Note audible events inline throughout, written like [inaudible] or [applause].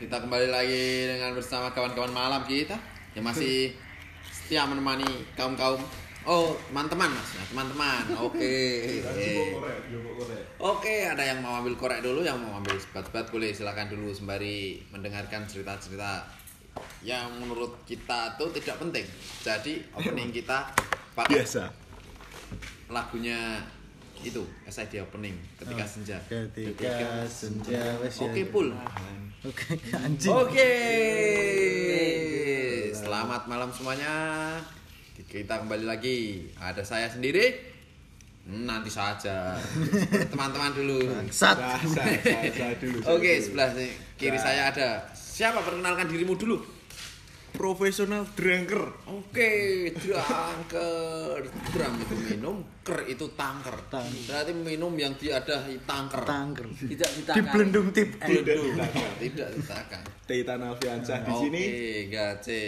kita kembali lagi dengan bersama kawan-kawan malam kita yang masih setia menemani kaum-kaum. Oh, teman-teman mas, ya, teman-teman. Oke. Oke, ada yang mau ambil korek dulu, yang mau ambil sebat-sebat boleh silakan dulu sembari mendengarkan cerita-cerita yang menurut kita tuh tidak penting. Jadi opening kita pakai biasa lagunya itu SID opening ketika senja. Ketika senja ya. Oke, Pul. Oke, anjing. Oke. Selamat malam semuanya. Kita kembali lagi. Ada saya sendiri. Nanti saja. Teman-teman dulu. Sat. Oke, sebelah sini. kiri saya ada. Siapa perkenalkan dirimu dulu? Profesional drinker Oke, drangker. Dram itu minum, ker itu tangker. Tangker. Berarti minum yang diadahi tangker. Tangker. Tidak Di ditakan. belendung tip. Ditakan. Tidak ditakan. Teitan Alfiansyah di Oke, sini gace.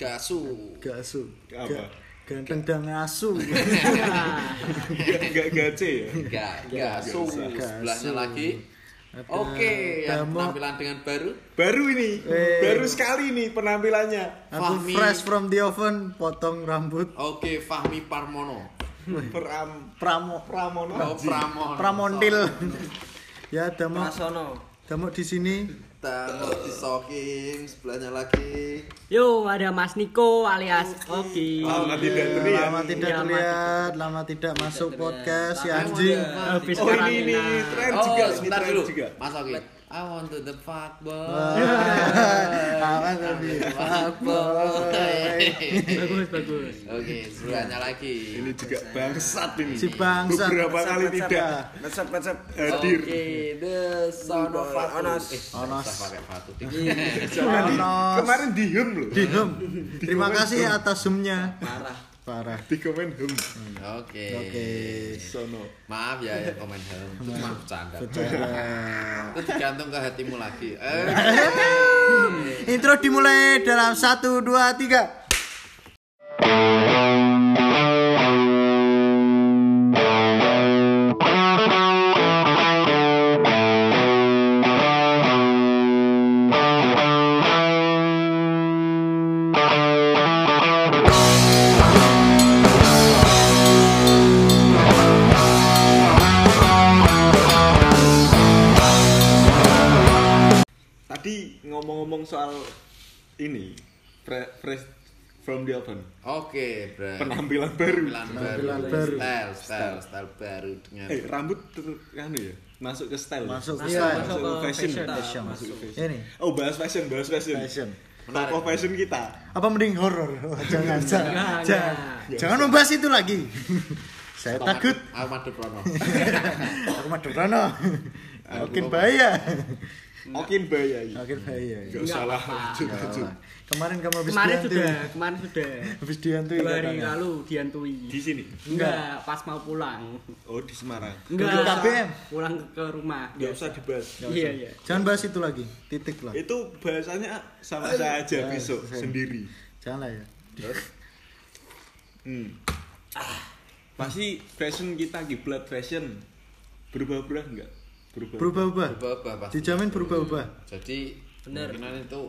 Gasu. Gasu. Apa? Ganteng dan asu. [laughs] Enggak enggak gace ya Enggak. Gasu. Sebelahnya lagi. Oke, yang Damo. penampilan dengan baru. baru ini Eh. baru sekali nih penampilannya Aku Fahmi. fresh from the oven, potong rambut. Oke, Fahmi Parmono. Pram Pramo. Pramono Oh, Pramono. Pramondil. ya, Damo. Prasono. Damo di sini. Tanggal disoking, sebelahnya lagi. Yo, ada Mas Niko alias Oki. Lama tidak Ya, terlihat lama tidak Iya, terlihat, lama tidak masuk podcast si anjing. oh ini ini tren Oh, juga ini sebentar dulu. juga Mas Oki. I want to the fuck boy. Awas tadi. Fuckboy. Bagus, bagus. Oke, sebelahnya lagi. ini juga bangsat ini Si bangsat. beberapa kali tidak. WhatsApp WhatsApp hadir Oke, the son of Fatu. Onos. Eh, Onos. pakai Fatu. Onos. kemarin di hum loh Dihem. Terima kasih atas zoomnya. Parah. Parah. di komen hum Oke. Oke. sono Maaf ya yang komen hal. [laughs] Itu cuma bercanda. Itu tergantung ke hatimu lagi. [laughs] Eh. Intro dimulai dalam satu dua tiga. Ini fre- fresh from the oven Oke, bro. penampilan baru Penampilan baru. Penampilan baru. Style, style, style baru dengan eh rambut ter- anu ya masuk ke style? Masuk Masuk, iya. masuk Masuk ke ke fashion. fashion. Fashion. Masuk ke fashion. Ini oh bahas fashion bahas fashion fashion. Menarik. tokoh fashion kita Apa mending horor? Oh, [laughs] jangan, jangan, jangan, enggak. jangan membahas itu lagi. [laughs] Saya takut. Ahmad Prono. Aku mah Dono. Makin bahaya. Makin bahaya Makin bahaya. Gak Enggak salah lanjut lanjut. Kemarin kamu habis Kemarin sudah, kemarin sudah. Habis dihantui Dua hari katanya. lalu dihantui. di sini Enggak, pas mau pulang. oh di Semarang Enggak. Di KBM. Pulang ke, rumah. nggak usah dibahas Iya, iya. Jangan bahas itu lagi. Titik lah. itu bahasanya sama saya aja besok sendiri Jangan lah ya. hmm. pasti fashion kita kiblat fashion berubah-ubah enggak berubah Berubah-ubah. Berubah pasti. Dijamin berubah-ubah. Jadi kemungkinan itu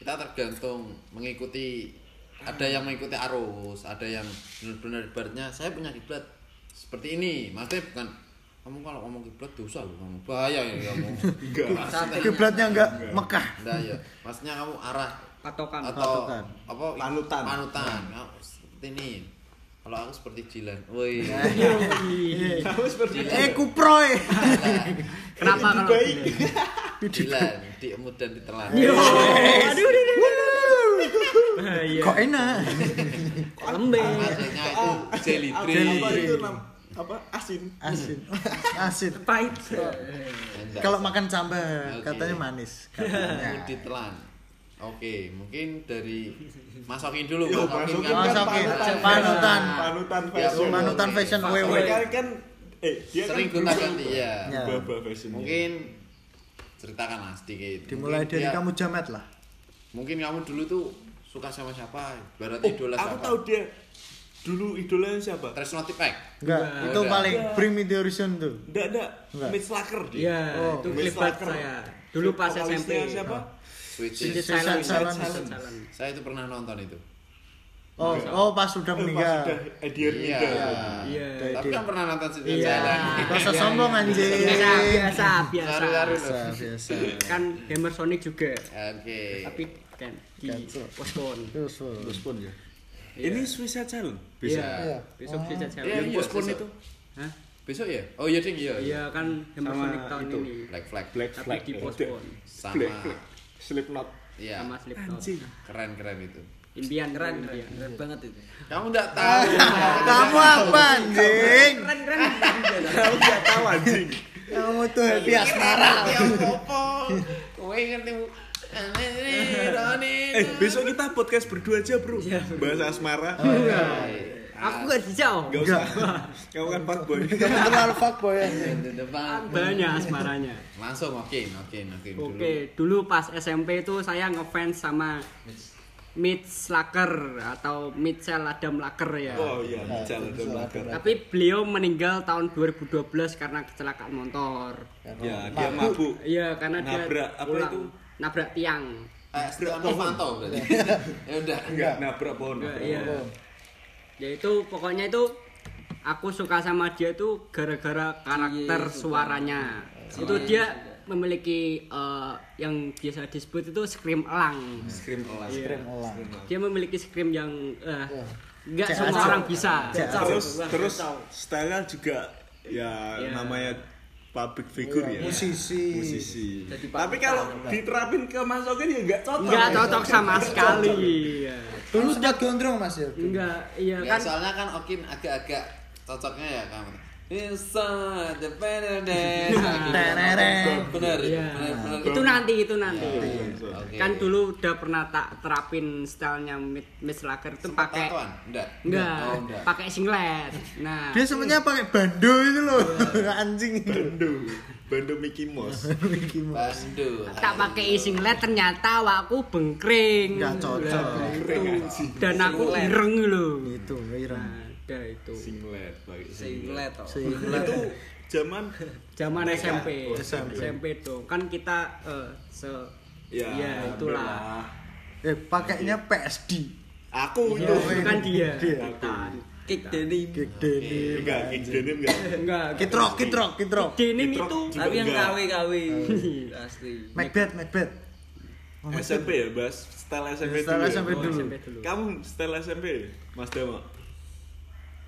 kita tergantung mengikuti ada yang mengikuti arus, ada yang benar-benar ibaratnya saya punya kiblat seperti ini. Maksudnya bukan kamu kalau ngomong kiblat dosa loh kamu bahaya ya kamu. [laughs] enggak Kiblatnya enggak Mekah. Enggak ya. Maksudnya kamu arah Patokan. atau Patokan. apa Panutan. panutan Kamu seperti ini kalau aku seperti Jilan woi [laughs] Iya. kamu seperti Jilan. Eh kuproy. [laughs] Kenapa kalau baik. gini? Jilan [laughs] diemut dan ditelan Yo, aduh, aduh, aduh, aduh. Bahaya. Kok enak? Lembek. maksudnya itu jelly drink itu nam apa asin Asin. Asin. Pahit. Kalau makan sambal katanya manis. Katanya. ditelan Oke, mungkin dari masukin dulu Yo, masukin masukin kan. kan Masukin. panutan Panutan. panutan Ya, fashion Panutan fashion. Mereka kan eh dia Sering kan gonta ganti ya. Ya. berubah fashion Mungkin ceritakan lah sedikit. Dimulai Mungkin dari dia- kamu jamet lah. Mungkin kamu dulu tuh suka sama siapa? Barat oh idola aku siapa? tahu dia dulu idolanya siapa Tresno Tipek. Enggak, Enggak. itu Enggak. paling Bring Me The Horizon tuh. enggak enggak Enggak. Mitch Laker dia Iya, Oh, itu Laker. saya. Dulu pas SMP. siapa? Suicide. Silence. Silence. Suicide Silence. Saya itu pernah nonton itu. Oh, oh pas sudah Oh, pas meninggal. sudah Eddie Iya. meninggal. Iya. Tapi kan pernah nonton Iya. Silence. Gak usah sombong anjing. Biasa, biasa, biasa. Biasa, biasa. Kan Hammer Sonic juga. Oke. Tapi kan di Cancel. postpone. Terus, oh. Postpone ya. Ini Suicide Silence. Bisa. Iya. Iya. Besok bisa Iya, jalan. Yang iya, postpone besok. itu Hah? Besok ya? Oh iya ding iya. Iya kan Hammer Sama Sonic tahun itu. ini. Black Flag. Black Tapi Flag. di postpone. Sama Black Flag. Slipknot. iya. Sama Slipknot. Anjing. Keren-keren itu. Impian Keren, keren, keren banget itu. Kamu enggak tahu. [laughs] Kamu apa anjing? Keren keren. Kamu nggak tahu anjing. Kamu tuh happy asmara. Ya apa? Kowe ngerti bu? Eh, besok kita podcast berdua aja, Bro. Bahas asmara. Aku gak dijauh. Gak usah. [laughs] Kamu kan fuckboy. [laughs] Kamu terlalu fuckboy anjing. Banyak asmaranya. Langsung oke, oke, oke dulu. Oke, dulu pas SMP itu saya ngefans sama Mitch Slacker atau Mitchell Adam Laker ya. Oh iya, Mitchell dan Lager. Tapi beliau meninggal tahun 2012 karena kecelakaan motor. Ya, dia mabuk. Iya, karena dia Nabrak, apa pulang, itu? nabrak tiang. Eh, Stiano Fanto berarti. [laughs] ya udah. Enggak, nabrak pohon. Nabrak iya. Ya itu pokoknya itu aku suka sama dia itu gara-gara karakter Iya, suaranya. suka. Itu Iya, dia suka. memiliki eh, yang biasa disebut itu scream elang. Scream elang. Scream elang. Dia memiliki scream yang eh, nggak semua orang bisa. Terus terus style juga ya Iya. namanya public figure Iya, ya. musisi. Musisi. Jadi Tapi kalau diterapin ke Mas Ogen ya enggak cocok. Nggak cocok sama sekali. Iya. Dulu sempat gondrong Mas ya. Enggak, iya Ya, kan. soalnya kan Okin agak-agak cocoknya ya kamu. Inside the better Iya. bener. Itu nanti, itu nanti. Oke. Kan dulu udah pernah tak terapin stylenya Miss Lager itu pakai? Enggak. enggak, Oh, enggak. pakai singlet. Nah, Dia sebenarnya pakai bando itu loh. [laughs] Anjing. Bando. Bando Mickey Mouse. Mickey Mouse. Bandul. tak pakai singlet ternyata awakku bengkring. Nggak cocok. Itu. Dan aku ireng loh. Itu, ireng. Ada itu. Singlet, pakai singlet toh. Singlet. Itu zaman Zaman SMP. SMP. SMP tuh. Kan kita eh, se ya, Ya, itulah. Eh, pakainya PSD. Aku Iya, itu. kan dia. Dia. Kick denim. Kick denim. Enggak, kick denim enggak. [laughs] Enggak. Kitrok, kitrok, kitrok. Denim itu Tapi yang. KW KW [laughs] asli. Macbeth, Macbeth. Oh, SMP ya, Bas. Style SMP Style dulu. ya? SMP Oh, dulu. SMP dulu. Kamu style SMP, Mas Dama?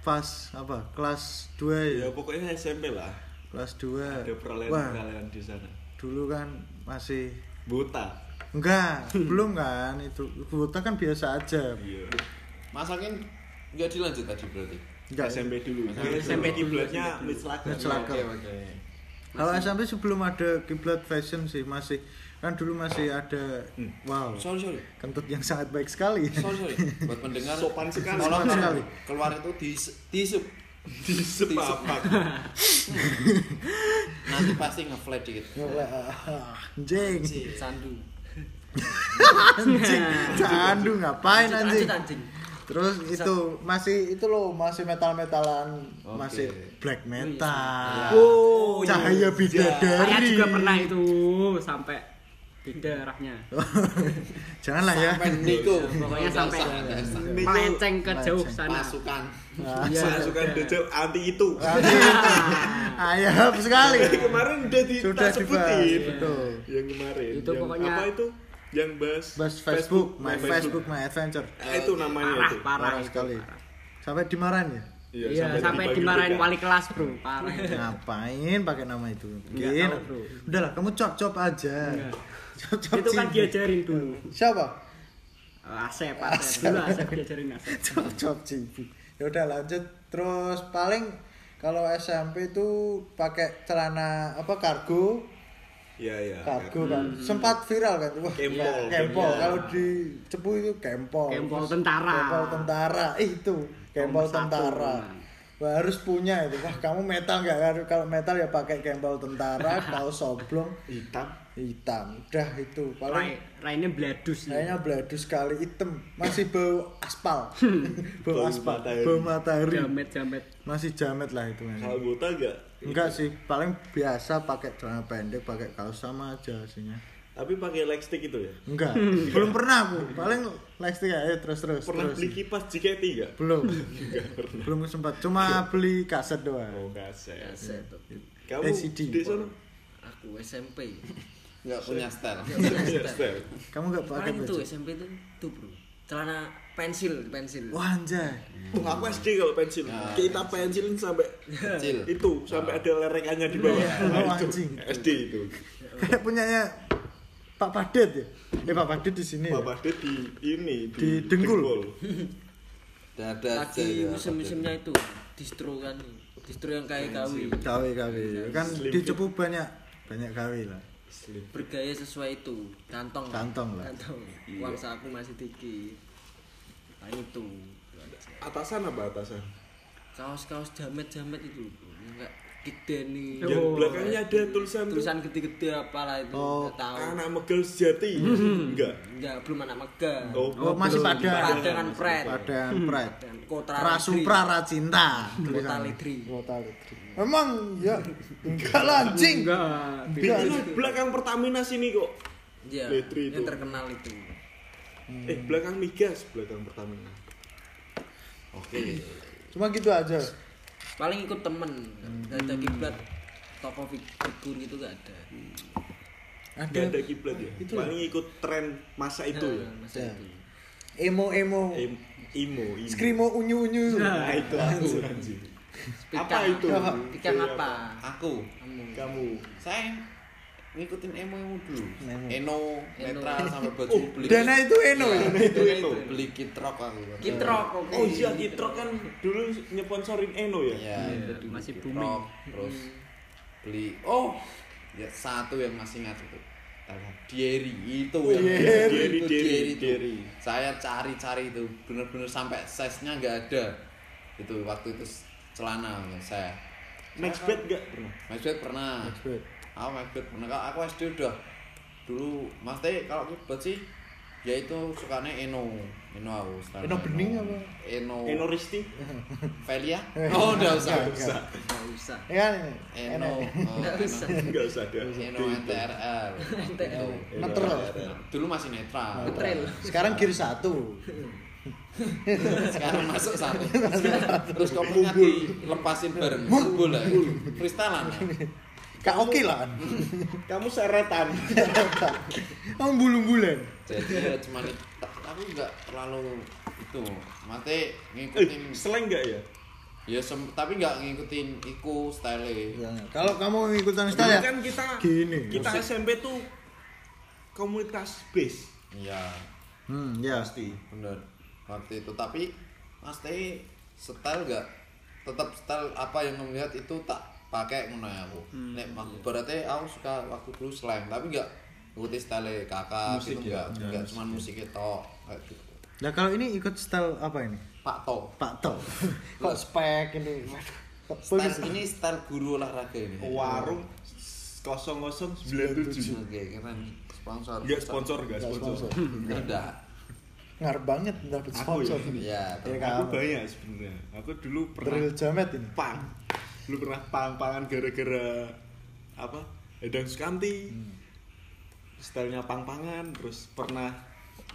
Pas apa? Kelas 2 Ya ya. pokoknya SMP lah. Kelas 2. Ada peralihan-peralihan di sana. dulu kan masih Buta. enggak, [laughs] belum kan itu. Buta kan biasa aja. Iya. Mas Okin enggak dilanjut tadi berarti. Enggak. SMP dulu. SMP SMP kiblatnya. Oke, oke. Kalau SMP sebelum ada kiblat fashion sih masih kan dulu masih ada wow Sorry, sorry. kentut yang sangat baik sekali. Sorry, sorry. Buat pendengar Sopan sekali. Sopan sekali. keluar itu di disup. Di sepapak. [laughs] Nanti pasti nge-flat dikit. anjing, Sandu. anjing, candu ngapain anjing? anjing. Terus itu masih itu loh masih metal metalan Oke. masih black metal. Oh, Cahaya Saya bidadari. juga pernah itu sampai di darahnya. [laughs] Janganlah ya. Sampai Niko. Pokoknya sampai. Niku melenceng ke jauh sana. Pasukan. Nah, Iya, [laughs] Pasukan. Dajjal anti itu. [laughs] Ayam sekali. kemarin udah di Sudah sebutin. betul. Yang kemarin. Itu pokoknya- apa itu? Yang bahas Bahas Facebook, my Facebook, my adventure. Ah, itu namanya Parah, itu. parah sekali. Sampai dimarahin ya? Iya, sampai dibagi dimarahin wali kelas, Bro. Parah. Ngapain pakai nama itu? Mungkin. bro. Udahlah, kamu cop-cop aja. Enggak. Cop-cop Itu kan diajarin dulu. Siapa? Asep, Asep. Dulu Asep diajarin Asep. [laughs] Cop-cop cibi. Ya udah lanjut. Terus paling kalau SMP itu pakai celana apa kargo Iya, iya. kargo kan sempat viral kan wah Kempol, kempol kempol. kalau di cepu itu kempol Kempol tentara. kempol tentara Eh, itu satu, tentara. Wah, harus punya itu wah kamu metal nggak kalau metal ya pakai kempol tentara [laughs] kaos oblong Hitam. hitam udah itu paling Rainnya bladus. nih. kayaknya beladu sekali hitam masih bau aspal [laughs] bau Bau aspal matahari. bau matahari Jamet, jamet. masih jamet lah itu kan Kalau buta enggak Enggak sih, paling biasa pakai celana pendek, pakai kaos sama aja aslinya. Tapi pakai leg stick itu ya. Enggak, [laughs] belum pernah aku. Paling lightstick aja terus terus Pernah terus. beli kipas JKT enggak? Belum. [laughs] belum sempat. Cuma beli kaset doang. Oh, kaset. Kaset. Kamu LCD. di sana? Aku SMP. nggak punya style Iya, style. Kamu enggak pakai Paling tuh baju? SMP tuh tuh bro. Celana pensil, pensil. Wah, anjay. Oh, aku SD kalau pensil. Nah. Kita pensilin sampai kecil itu sampai ada lerekannya di bawah. Oh, Nah, itu. anjing. SD itu. Kayak punyanya Pak Padet ya? Eh Pak Padet di sini. ya? Bapak dia di ini Di Dengkul. dada [laughs] aja Lagi ya, musim-musimnya itu distro kan. Distro yang kayak kawi. KW KW. Kan Slim di fit. Cepu banyak banyak KW lah. Bergaya sesuai itu. Kantong. lah. Kantong lah. Kantong. Uang saku masih dikit. Paling itu. Atasan apa atasan? Kaos-kaos jamet-jamet itu. Nih. Yang belakangnya ada tulisan Tulisan gede-gede apalah itu. Oh. Enggak tahu. anak megel sejati. Enggak. Enggak, belum anak megah. Oh, Oh, masih pada. Padangan pret. Padan Pret. Dan Kotra Rasupra Racinta. Kota. Lidri. Kota Lidri. Emang ya enggak lah anjing. Enggak. Itu belakang Pertamina sini kok. Iya, Lidri itu. yang terkenal itu. Eh, belakang migas, belakang Pertamina. oke Cuma gitu aja. Paling ikut temen. Gak ada kiblat toko fig- figur gitu gak ada. Enggak ada Ada kiblat ya. Itu Paling ikut tren masa itu ya. Nah, masa Ya. itu. emo-emo. Em- imo, imo. Skrimo unyu-unyu. Nah, itu aku. Apa itu? Ikan apa? aku Kamu. Kamu. saya ngikutin emo emo dulu Emo. eno netra Eno. [laughs] sampai baju Oh, beli Dana itu eno ya. Itu Eno. beli kitrok aku Kitrok oke. Oh iya, Kitrok kan dulu nyeponsorin Eno ya. Iya, Iya, masih Kitrok, booming. terus beli oh ya satu yang masih ingat itu Dieri itu Oh, yang Dieri, itu Dieri, Dieri itu. Dieri. saya cari-cari itu bener-bener sampai size nya nggak ada itu waktu itu celana saya Maxbet enggak pernah? Maxbet pernah Maxbet. Aku pernah Kalau aku SD udah dulu mas teh kalau kibet sih ya itu sukanya Eno Eno aku sekarang Eno bening apa? Eno Eno Risti. Velia [laughs] oh udah usah Enggak, enggak. Nggak usah. Ya kan Eno oh, Nggak usah. Enggak usah ada. Eno NTRL. Netral. dulu masih netral Neutral. Sekarang gear satu. sekarang masuk satu terus kopinya dilepasin bareng bola freestylean Kak oke lah. [laughs] Kamu seretan. [laughs] Kamu bulung-bulan. jadi ya cuma tapi nggak terlalu itu mate Eh, ngikutin seleng enggak ya? ya sem- tapi nggak ngikutin iku style Ya, Kalau kamu Dulu style ya. kan kita Gini. kita SMP tuh komunitas base iya Hmm, ya. pasti. bener waktu itu tapi mas teh style nggak tetap style apa yang kamu lihat itu tak pakai ngono ya aku nek aku berarti aku suka waktu dulu slang tapi nggak ikuti style kakak Musik gitu ya? nggak nggak cuma musik itu kayak gitu Nah kalau ini ikut style apa ini? Pak To Pak To. [laughs] Kok spek ini? Style ini style guru olahraga ini Warung 0097. oke keren sponsor Enggak sponsor, enggak Nggak sponsor. nggak ada Ngarep banget dapat Aku sponsor. ya Ya, Aku banyak sebenarnya. Aku dulu pernah Drill jamet ini. pang. Dulu pernah pang-pangan gara-gara apa? Edang Sukanti. Stylenya pang-pangan, terus pernah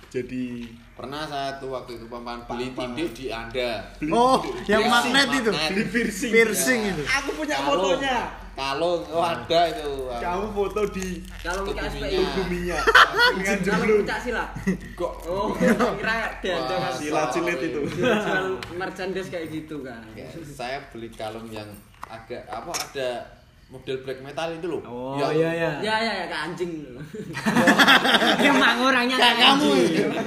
jadi pernah saya tuh waktu itu paman beli tindik di anda Oh, yang Piercing, magnet itu. beli piercing. Piercing Ya. itu. Aku punya Kalung. fotonya. kalung oh ada itu Kamu foto di Kalau Tubuh kita minyak. SPI. tubuhnya. Dengan Kalau jeblu. puncak silat. kok Oh, kira dia ada kan. Silat cilet itu. Jual merchandise kayak gitu kan. Ya, saya beli kalung yang agak apa ada model black metal itu loh Oh Yang- iya iya. Ya ya ya kayak anjing. [laughs] Emang orangnya Kayak kamu.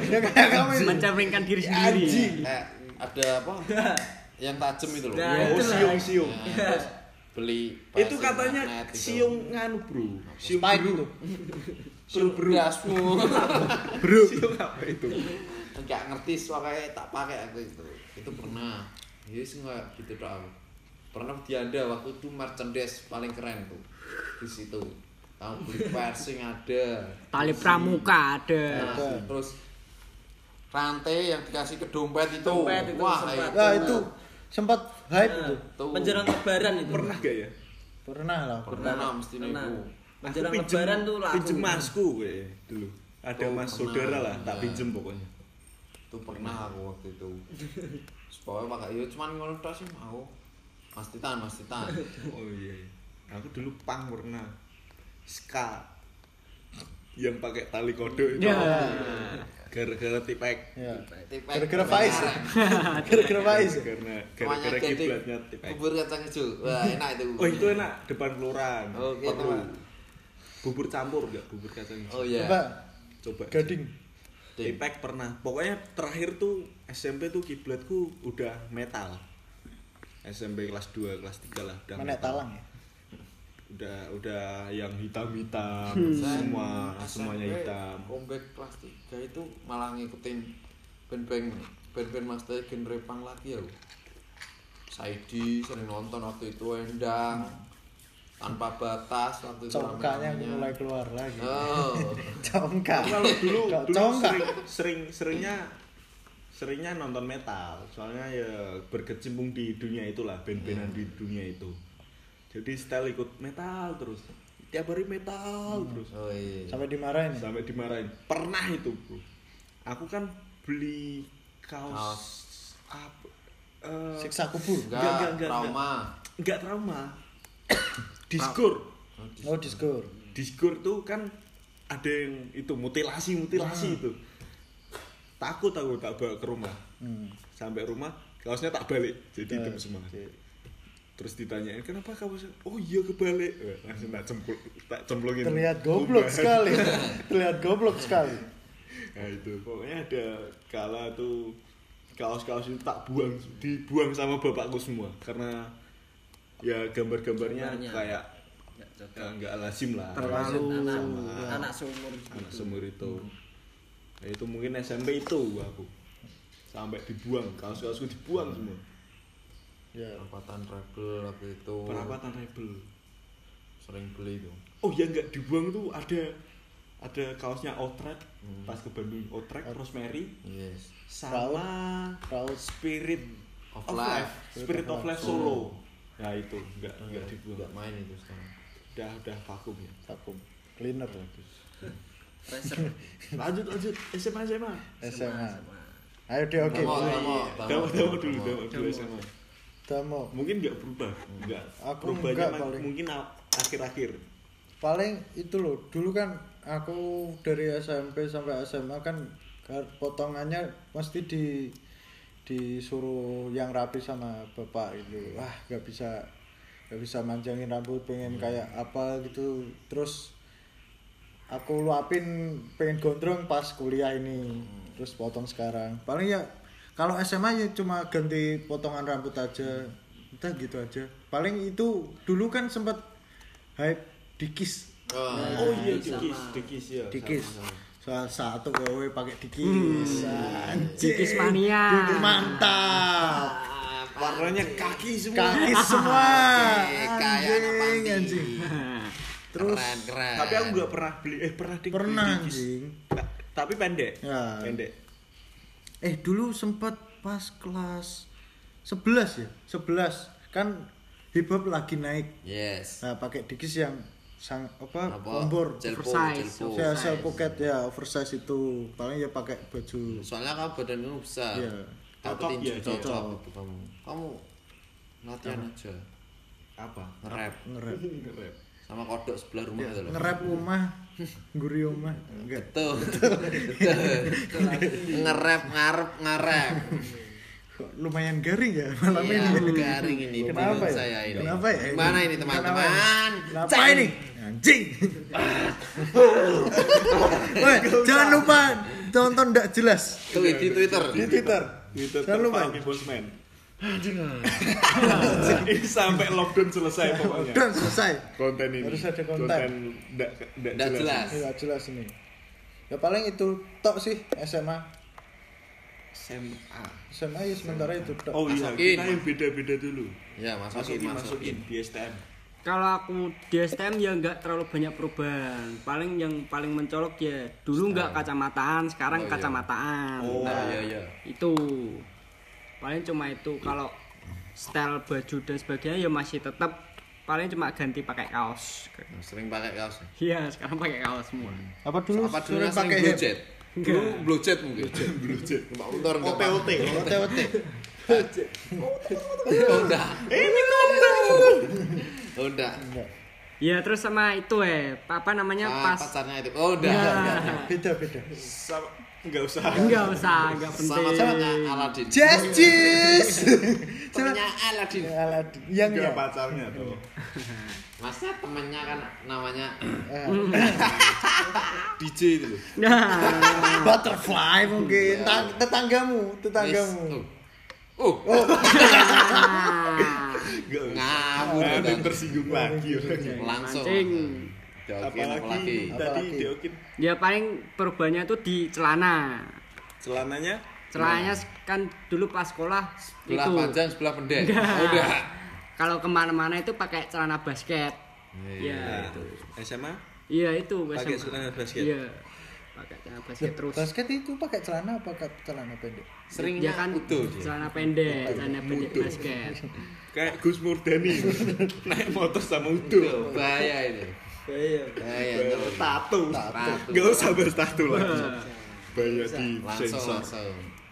Ya kayak kamu. Mencerminkan diri sendiri. Anjing. kayak ada apa [laughs] yang tajam itu loh Nah, Oh, siung-siung. Ya, terus beli Itu katanya siung nganu, Bro. Siung itu. [laughs] siung gasmu Bro. Siung apa itu? nggak ngerti soalnya tak pakai aku itu itu pernah ya sih nggak gitu doang pernah di anda waktu itu merchandise paling keren tuh di situ kamu beli piercing ada Tali pramuka ada. Nah, terus rantai yang dikasih ke dompet itu Dompet itu wah sempat. itu Nah itu sempat hype itu. tuh. Penjelang lebaran itu. Pernah gak ya? Pernah lah, pernah. Pernah mesti Pernah. Menjelang lebaran tuh laku. pinjem masku gue dulu ada Oh, mas pernah. saudara lah tak Iya. pinjem pokoknya Itu pernah aku waktu itu. [laughs] Supaya pakai yo cuman ngono sih mau. Mas Titan, Mas Titan. [laughs] oh iya iya. aku dulu pang pernah ska yang pakai tali kodok itu Ya. gara-gara tipek Ya. Tipek. Gara-gara Faiz. [laughs] Gara-gara Faiz. karena gara-gara kiblatnya tipek Bubur kacang hijau. Wah, [laughs] enak itu. oh itu enak depan kelurahan Oke, perlu teman. bubur campur enggak bubur kacang hijau Oh iya. Coba coba gading. Ding. tipek pernah pokoknya terakhir tuh SMP tuh kiblatku udah metal SMP kelas 2 kelas 3 lah udah metal. talang ya. udah udah yang hitam-hitam Saya semua SMP semuanya hitam Comeback kelas 3 itu malah ngikutin band-band band-band Mas Tay genre punk lagi ya. Saidi sering nonton waktu itu Endang. Tanpa batas waktu itu Congkaknya mulai keluar lagi. Oh. [laughs] Congkak. kalau dulu dulu congkak. sering, sering seringnya seringnya nonton metal soalnya ya berkecimpung di dunia itulah band-bandan di dunia itu jadi style ikut metal terus tiap hari metal terus Oh iya. Sampai dimarahin. ya? sampai dimarahin pernah itu bro aku kan beli kaos, Kaos. apa eh, Siksa kubur. Enggak, enggak, enggak, trauma. enggak trauma [coughs] diskur Oh, diskur. diskur tuh kan ada yang itu mutilasi mutilasi itu takut aku tak bawa ke rumah. Hmm. sampai rumah kaosnya tak balik. Jadi Ya, hitam semua terus ditanyain kenapa kamu oh iya kebalik. Eh, langsung tak cemplung tak cemplungin. Terlihat goblok Udah. sekali. [laughs] Terlihat goblok sekali. nah itu. Pokoknya ada kala tuh kaos-kaos itu tak buang dibuang sama bapakku semua. Karena ya gambar-gambarnya Gambarnya. kayak Nggak lazim lah. Terlalu anak anak seumur anak semur itu Nah, itu mungkin SMP itu aku. Sampai dibuang kaos-kaosku dibuang semua. Ya. Perapatan rebel waktu itu. perapatan rebel. Sering beli itu. oh ya nggak dibuang tuh ada ada kaosnya Outrek. Pas ke Bandung Outrek Rosemary. Yes. sama Raut Spirit Of of, Life. Life. Spirit of Life Solo. Ya itu. Nggak nggak dibuang. Enggak main itu sekarang. udah udah vakum ya. Vakum. Cleaner. [laughs] Lanjut lanjut SMA SMA SMA. Ayo deh oke. Damo, Dawa dawa dulu dawa dulu SMA Damo. mungkin nggak berubah nggak Aku enggak ma- paling. mungkin akhir-akhir Paling itu loh. Dulu kan aku dari SMP sampai SMA kan kan potongannya mesti di disuruh yang rapi sama bapak itu. Wah, nggak bisa nggak bisa manjangin rambut pengen kayak apa gitu. Terus aku luapin pengen gondrong pas kuliah ini. Terus potong sekarang. Paling ya kalau SMA ya cuma ganti potongan rambut aja. Udah gitu aja. Paling itu dulu kan sempet hype dikis. Oh, oh iya sama. dikis dikis ya dikis. soal satu kowe pakai dikis. Anjing. Dikis mania. Dikis mantap. Warnanya kaki semua. Kaki semua. Anjing panti. anjing terus keren, keren. tapi aku nggak pernah beli eh pernah ding pernah beli anjing Ta- tapi pendek Ya. pendek Eh dulu sempat pas kelas 11 ya, 11 kan hip hop lagi naik. Yes. Nah, pakai dikis yang sang apa, Apa? Jelpo, Oversize, jelpo. Ya, sel pocket ya, oversize itu. Paling ya pakai baju. Soalnya kamu badanmu besar. Iya. Aku Cocok, iya, cocok cocok. untuk kamu. Kamu latihan aja. apa Nge-rap Ngerap. [laughs] Sama kodok sebelah rumah itu loh. Ngerap rumah, [laughs] guri rumah. Enggak. Tuh. Tuh. Nge-rap ngarep ngarep. Lumayan garing ya malam Iya, ini. garing ini Kenapa ya? saya ini. Kenapa ya? Gimana ini teman-teman? ya? Kenapa ini? Anjing. [laughs] Woi, jangan lupa tonton ndak jelas Tuh di Twitter. di Twitter. itu Jangan lupa. Terpaki bosman [laughs] ini sampai lockdown selesai pokoknya Dan selesai. konten ini Harus ada konten. nggak Nggak jelas. Nggak jelas ini. Ya paling itu tok sih SMA. SMA SMA ya sementara itu tok. oh iya kita yang beda-beda dulu Ya, masukin, masukin masukin. masukin di STM Kalau aku di STM ya nggak terlalu banyak perubahan. Paling yang paling mencolok ya dulu nggak kacamataan, sekarang Oh, iya. kacamataan. Oh. Nah, iya iya. Itu paling cuma itu. Kalau style baju dan sebagainya ya masih tetap paling cuma ganti pakai kaos. Sering pakai kaos. Iya, sekarang pakai kaos semua. Apa dulu Apa dulu sering pakai blue jet? Dulu blue jet mungkin. Blue jet. Motor enggak OTOT. OTOT. Udah. Udah. Iya, terus sama itu eh, apa namanya Ah, pas pacarnya itu. Oh, udah. Iya. Beda beda. Sama enggak usah. Enggak usah, enggak penting. Sama-sama Aladin. Jazz Jazz. Temennya Aladin. Aladin. Yang Enggak ya. pacarnya tuh. [laughs] Masnya temennya kan namanya [laughs] Eh, DJ itu loh. Nah, Butterfly mungkin. Tang- Tetanggamu, tetanggamu. Oh, oh, [laughs] Enggak ngawur Ada kan. yang tersinggung lagi. Langsung. Lagi? Apalagi tadi? Deokin ya paling perubahannya tuh di celana. celananya Celananya kan dulu pas sekolah Sebelah itu. panjang, sebelah pendek. Oh, udah. Kalau ke mana-mana itu pakai celana basket. Iya. Iya. Nah, SMA Iya itu pakai SMA. celana basket. Iya. Pakai celana basket terus. Basket itu pakai celana apa pakai celana pendek? Seringnya ya kan utuh dia. celana pendek, celana pendek basket. Kayak Gus Murdani [laughs] naik motor sama Udo. Tuh, bahaya ini. Iya. Tato. Tato. Gak usah bahas tato lagi. Banyak di Langsung, sensor.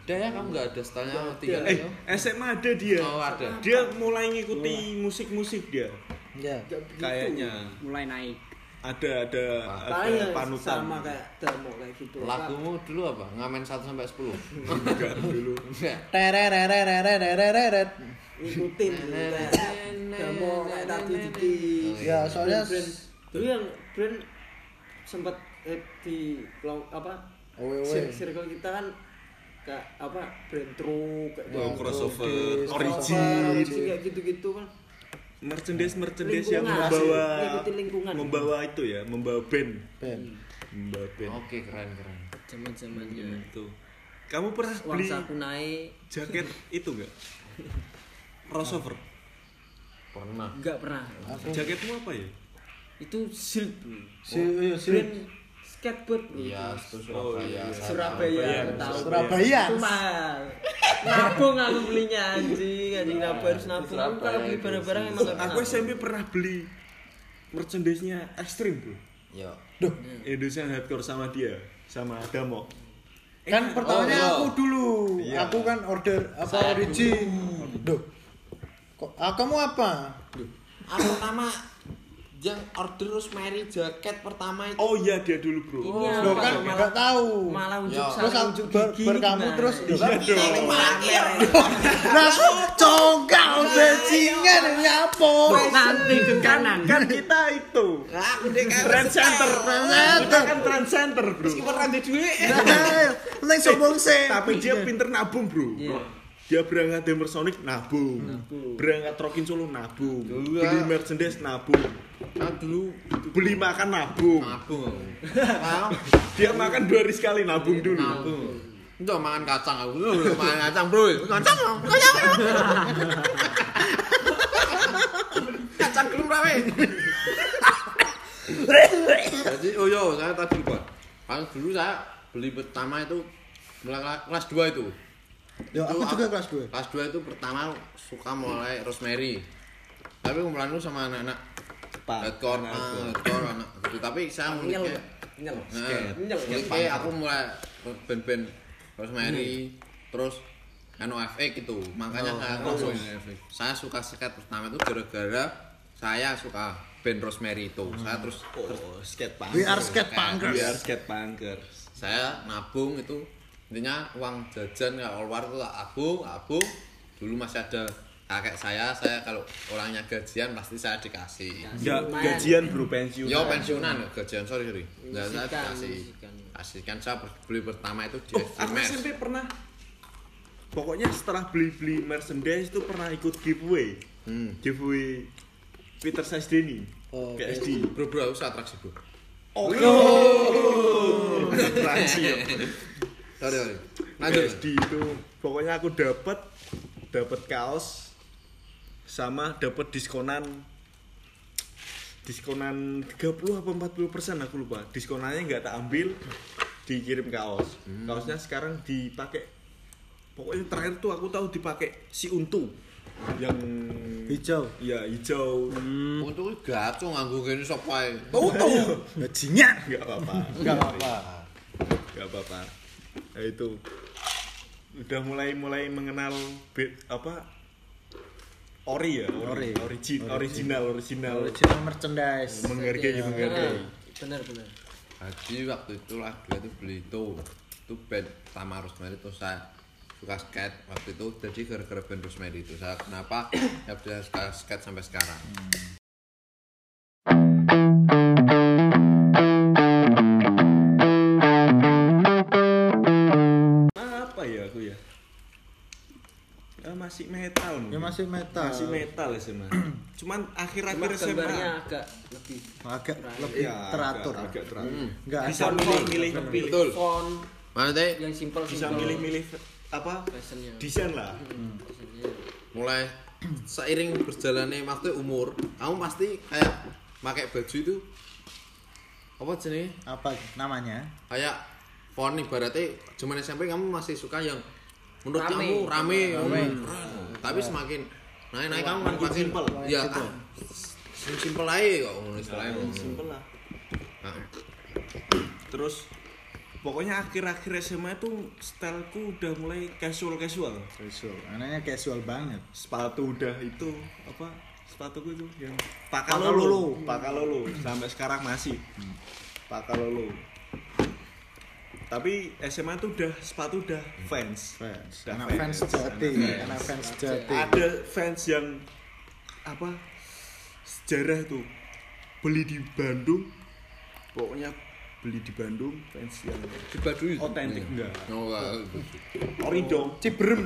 Udah ya, kamu nggak ada stylenya tiga Eh? SMA ada dia. Oh, ada. Dia mulai ngikuti musik-musik dia. Ya. Kayaknya Mulai naik. ada ada ada ya panutan. sama kayak Damo kayak gitu. Lagumu dulu apa? Ngamen 1 sampai 10. Enggak dulu. Terererererereret. ngikutin gitu, kayak tadi Didi. Ya, soalnya dulu yang brand sempat eh, di kelompok apa Owe, owe. cir- circle kita kan kayak apa brand truk kayak Oh, crossover, Origin. kayak gitu-gitu kan merchandise merchandise yang membawa lingkungan. membawa itu ya, membawa band, Ben. membawa band. Oke, keren keren. zaman zamannya Itu. Kamu pernah uang beli naik jaket itu enggak? [laughs] Crossover. Pernah. enggak pernah Aku Jaketmu apa ya? Itu silk si iya, si brand skateboard Iya, itu Oh, Surabaya. iya. saya Surabaya tahu Surabaya. itu mahal nabung aku belinya anjing anjing nabung harus nabung aku kalau beli barang-barang emang Aku. SMP pernah beli merchandise-nya ekstrim, Bro. Yo. Duh, Indonesian Hardcore sama dia, sama Damo. kan pertamanya oh. aku dulu. Iya. Aku kan order apa origin. Duh. Kok ah, kamu apa? Aku pertama yang order Rosemary jaket pertama itu. Oh iya dia dulu, Bro. Iya, Loh Pak, kan malah- enggak tahu. malah unjuk Ya. Terus unjuk ber, berkamu terus Iya dong. Nah, congkak bajingan nyapo. Nanti ke kanan. Kan kita itu trend center. Kita kan trend center, Bro. Pernah di duit. Neng [laughs] sombong sih. Tapi dia pinter nabung, Bro. Dia berangkat Demer Sonic nabung. Berangkat Rockin Solo nabung. Iya. Beli merchandise nabung. Nah, dulu Beli makan nabung. nabung. Dia makan dua hari sekali nabung dulu. nabung. Itu makan kacang aku. Makan kacang, Bro. Kacang. Kacang. Kacang belum rawe. Jadi oh yo, saya tadi lupa. Kan dulu saya beli pertama itu kelas 2 itu. Yo, aku Itu juga kelas 2. Kelas 2 itu pertama suka mulai Rosemary. Tapi kumpulan itu sama anak-anak Cepat. hardcore, Anak hardcore. anak gitu. Tapi saya Nyel, mulai nyel. Nyel. Oke, aku mulai band-band Rosemary, terus anu FX gitu. Makanya Oh, saya oh, langsung saya suka skate pertama itu gara-gara saya suka band Rosemary itu. Saya terus Oh, skate punk. We are skate We punkers. are skate punkers. saya nabung itu intinya uang jajan ya keluar itu tak abung, abung. Dulu masih ada kakek saya, saya kalau orangnya gajian pasti saya dikasih. Lumayan. gajian, Bro, pensiun. Yo pensiunan gajian sorry sorry. Nggak saya dikasih. misikan. Kasihkan saya beli pertama itu di Oh, aku. SMP pernah Pokoknya setelah beli-beli merchandise itu pernah ikut giveaway. Hmm. Giveaway Peter Size Denny. Oh, PSD. Bro bro usah atraksi bro. Oh. Atraksi ya. Sorry sorry. Lanjut. PSD itu pokoknya aku dapat dapat kaos sama dapat diskonan diskonan 30 apa 40 persen aku lupa. Diskonannya nggak tak ambil dikirim kaos. Kaosnya sekarang dipakai. Pokoknya terakhir tuh aku tahu dipakai si untu yang hijau? Ya hijau. Untuk gaco nganggo gini sapa ae. tutu bajingan [laughs] nggak apa-apa. Nggak apa nggak apa-apa ya itu. Udah mulai mulai mengenal be- apa? Ori ya Ori. origi, original original. Original merchandise. Menghargai menghargai benar benar. Haji waktu itu lagi itu beli itu itu band pertama Rosemary itu saya suka skate. Waktu itu jadi gara-gara band Rosemary itu. Saya kenapa? [clears throat] Ya bisa suka skate sampai sekarang. Apa Eh, masih metal ya mungkin. masih metal. Masih metal ya SMA [clears throat] cuman cuma akhir-akhir SMA gambarnya agak lebih agak lebih ya, teratur. agak, agak teratur nggak bisa ada milih milih milih Betul. font. Mana teh yang simpel bisa milih-milih apa? Fashionnya desain lah. Fashionnya. mulai seiring berjalannya waktu umur kamu pasti kayak pakai baju itu apa jenis apa namanya? Kayak font ibaratnya zaman SMP kamu masih suka yang menurut Rame. kamu rame, Rame. keren. tapi semakin naik naik kamu Makin makin simpel. ya ah, sim- simpel aja kok ngono istilahnya. Simpel lah. Nah, terus pokoknya akhir-akhir SMA itu styleku udah mulai casual casual. Casual anaknya casual banget. Sepatu udah itu apa sepatuku itu yang Pakalolo. pakalolo. Pakalolo. Sampai sekarang masih. Pakalolo tapi SMA tuh udah sepatu udah fans. Fans. Udah anak fans jati anak fans. jati. Ada fans yang apa sejarah tuh. Beli di Bandung pokoknya beli di Bandung fans yang di Baduy otentik enggak. Oh enggak. Ori dong. Cibrem.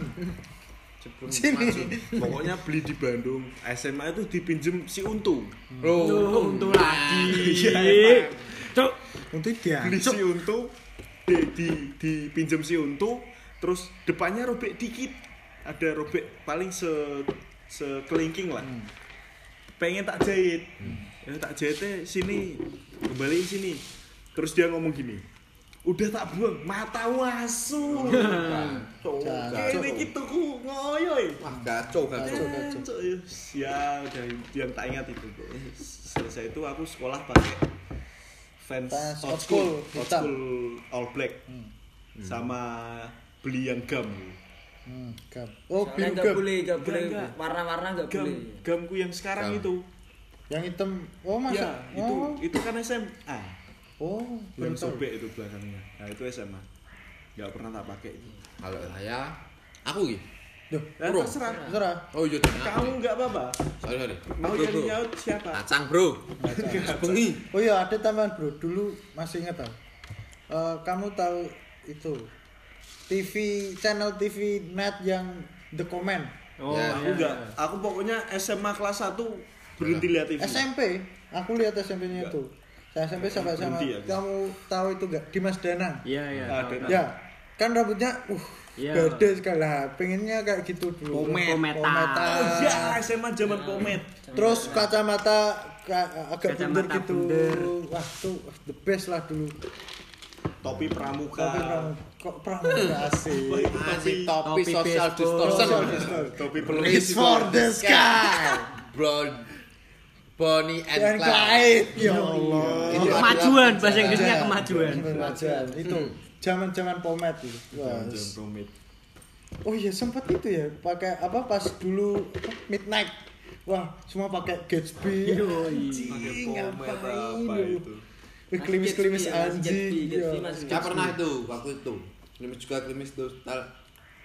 Sini pokoknya beli di Bandung. SMA itu dipinjem si Untung oh. Untuk lagi. Iya, Cuk. untuk dia. Beli si Untung di, di dipinjem si Untung terus depannya robek dikit. Ada robek paling se sekelingking lah. Pengen tak jahit. Ya tak jahitnya sini kembaliin sini. Terus dia ngomong gini udah tak buang mata wasu [laughs] ini gitu ku ngoyoy. Wah gaco gaco Kacau, kacau. ya. Udah yang tak ingat itu selesai itu aku sekolah pakai fans Fans old school school, old hitam. school all black. Sama beli yang gam Hmm, gam. oh Soalnya gam boleh nggak Nggak, boleh. warna-warna nggak gam boleh. gamku yang sekarang Gam. itu. Yang hitam. Oh masa? ya itu oh. itu kan SMA oh yang sobek itu belakangnya. Nah itu SMA nggak pernah tak pakai itu. Kalau saya aku gitu Duh, Bro. terserah. Terserah. Oh iya kamu nggak apa-apa? Sorry sorry. Mau Bro, nyaut siapa? Kacang bro. Bengi oh iya ada tambahan bro. Dulu masih ingat tau. Eh, kamu tahu itu TV channel TV net yang The Comment? Oh, Ya, aku nggak. Aku pokoknya SMA kelas 1 berhenti lihat TV SMP aku lihat SMP-nya Enggak. itu. Saya SMP sampai sama kamu tahu itu gak Dimas Danang? Iya, iya. Tahu. ya kan rambutnya uh Iya. beda sekali. Lah pengennya kayak gitu dulu. Pomet. Pometan. Pometan. oh ya SMA zaman komet. Terus kacamata ka- agak bunder Kacamata gitu. bunder. wah tuh the best lah dulu. Topi pramuka. Tapi pramu- kok pramuka [laughs] asik Anjing topi Topi social baseball. distortion. Topi Reach for the sky. [laughs] Bro Bonnie and dan Clyde. Ya Allah. Itu Kemajuan, bahasa Inggrisnya kemajuan. kemajuan. Itu zaman zaman pomet itu. Wah Jam komit oh iya sempat itu ya pakai apa pas dulu apa, midnight. Wah semua pakai Gatsby. Anjing Pakai pomet ngapain apa itu? klimis klimis ya, anjing Gatsby, ya. Gatsby masih Saya pernah itu waktu itu. Klimis juga klimis itu Tal-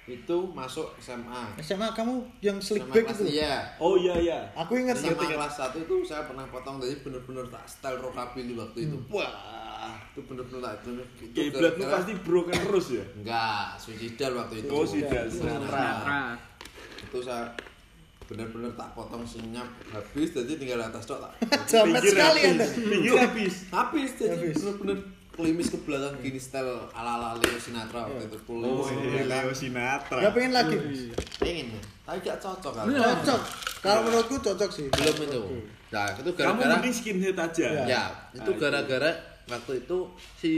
itu masuk SMA SMA kamu yang slick SMA back itu? iya. Oh iya iya. Aku ingat SMA kelas 1 itu saya pernah potong jadi bener-bener tak style rockabilly waktu itu. Wah. itu bener-bener tak itu itu kiblatmu gara-gara- pasti broken terus ya? Enggak suicidal waktu itu. Oh sudah. Sinatra Nah, itu saya bener-bener tak potong senyap. Habis jadi tinggal atas dok tak. [laughs] Jamet sekali habis. anda. Pinggir habis. habis. Jadi bener-bener klimis ke belakang gini style ala-ala Leo Sinatra waktu itu. Oh klimis ke iya. Leo Sinatra. Nggak pengen lagi. Pengen ya? Tapi gak cocok kan cocok. Kalau menurutku cocok sih. Belum itu. Nah itu kamu gara-gara mending skinhead aja. Ya. itu Ah, gara-gara waktu itu si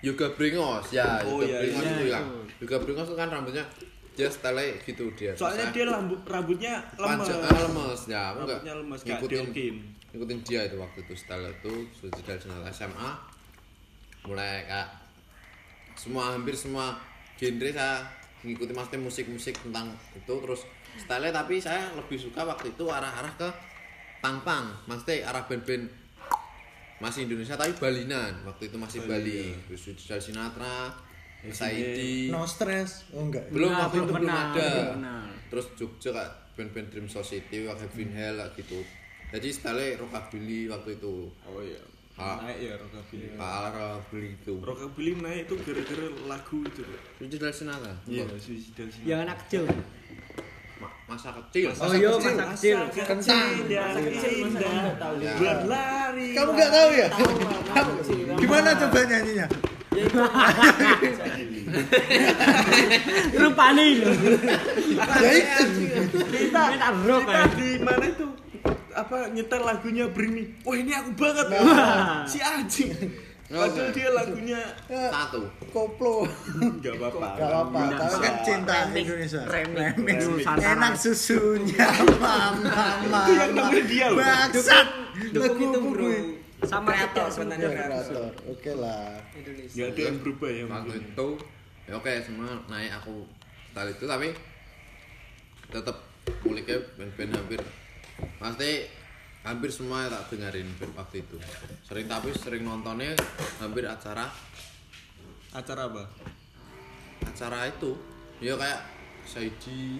Yoga Bringos ya Oh, Yoga iya, Bringos iya, itu ya itu. Yoga Bringos itu kan rambutnya dia style gitu dia Soalnya dia rambut rambutnya lemes. panjang ah, lemes ya aku lemes, ngikutin diokin. ngikutin dia itu waktu itu style itu sudah dari senat SMA mulai kak semua hampir semua genre saya ngikuti maksudnya musik-musik tentang itu terus style tapi saya lebih suka waktu itu arah-arah ke pang-pang maksudnya arah band-band masih Indonesia tapi Balinan waktu itu masih Bali terus dari Sinatra Saidi No stress. Oh enggak. belum Enggak, waktu belum itu belum ada terus Jogja kak band-band Dream Society kayak Heaven Hell kayak gitu jadi style rockabilly waktu itu Oh iya. Ah. Naik ya rockabilly. Pak rockabilly itu Rockabilly naik itu gara-gara lagu itu. itu dari Sinatra Iya, suicide dari sini. yang anak kecil masa kecil oh iya masa kecil Kentang. Indah, indah, Ya. berlari. Kamu enggak tahu ya? Kamu gimana coba nyanyinya? [laughs] rupane lho Ya itu. Kita Kita kita ya. di mana itu apa nyetel lagunya Brini. Wah ini aku banget. Nah. si anjing. Padahal dia lagunya satu Koplo. nggak apa-apa. Gak apa-apa, tapi kan cinta. Indonesia. Remix. Enak susunya, [laughs] mama, mama. Itu yang namanya dia loh. Bangsat. Lagu itu bro. sama Kreator, semudah Kreator. Oke lah. Indonesia. Nggak ada yang berubah ya. waktu itu ya oke semua naik aku style itu tapi tetap muliknya band-band hampir pasti hampir semua tak dengerin band waktu itu sering tapi sering nontonnya hampir acara Acara apa? acara itu ya kayak Saidi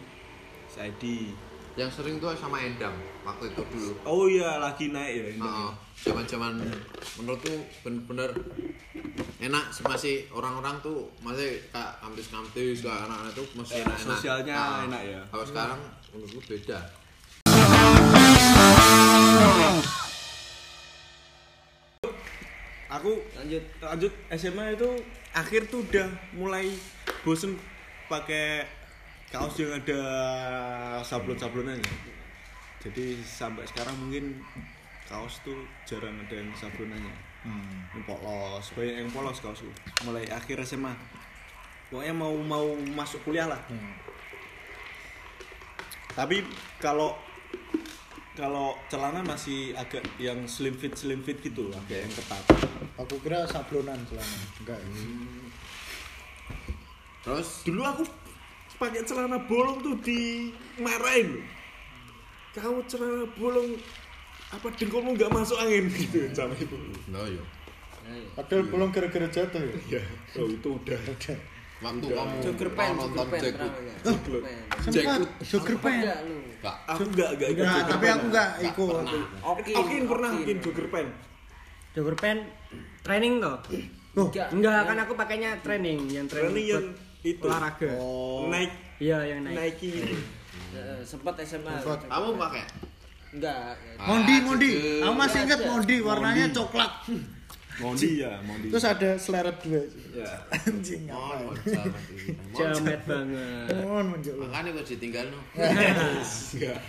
Saidi. yang sering tuh sama Endang waktu itu dulu Oh iya lagi naik ya ini. Heeh. zaman-zaman menurutku bener-bener enak masih orang-orang tuh masih kayak kampus-kampus kayak anak-anak tuh masih Eh, enak-enak sosialnya Ah, enak ya. kalau sekarang menurutku beda Aku Lanjut. lanjut SMA itu akhir tuh udah mulai bosen pakai kaos yang ada sablon-sablonannya. Jadi sampai sekarang mungkin kaos tuh jarang ada yang sablonannya. Hmm. Yang polos, banyak yang polos kaos tuh. Mulai akhir SMA. Pokoknya mau mau masuk kuliah lah. Hmm. Tapi kalau kalau celana masih agak yang slim fit slim fit gitu loh, agak yang ketat. Aku kira sablonan celana. Enggak. terus Dulu aku pakai celana bolong tuh dimarahin loh. Kamu celana bolong apa dengkulmu nggak masuk angin [laughs] gitu sama itu. no yo Ayo. Padahal belum gara-gara jatuh ya. Ya, oh itu udah. Udah. waktu kamu nonton? Oh. Jogger pen. Sempat Jackwood. jogger pen. Enggak. Enggak. Aku nggak nggak ikut Nah, jogger tapi aku enggak Nggak ikut. pernah. Okin, Okin pernah okin jogger pen. jogger pen training toh Oh, Enggak. enggak kan aku pakainya training yang training, Training yang itu. olahraga oh. Naik iya yang naik Nike gitu. Eh, sempat SMA. Sempat. kamu pakai Enggak. Mondi, Ah, Mondi. Aku masih ingat. Mondi, warnanya coklat. Mondi ya, Mondi. Terus ada seleret dua. ya. Anjing apa? jamet banget Mohon menjauh. makanya kok ditinggal no Enggak.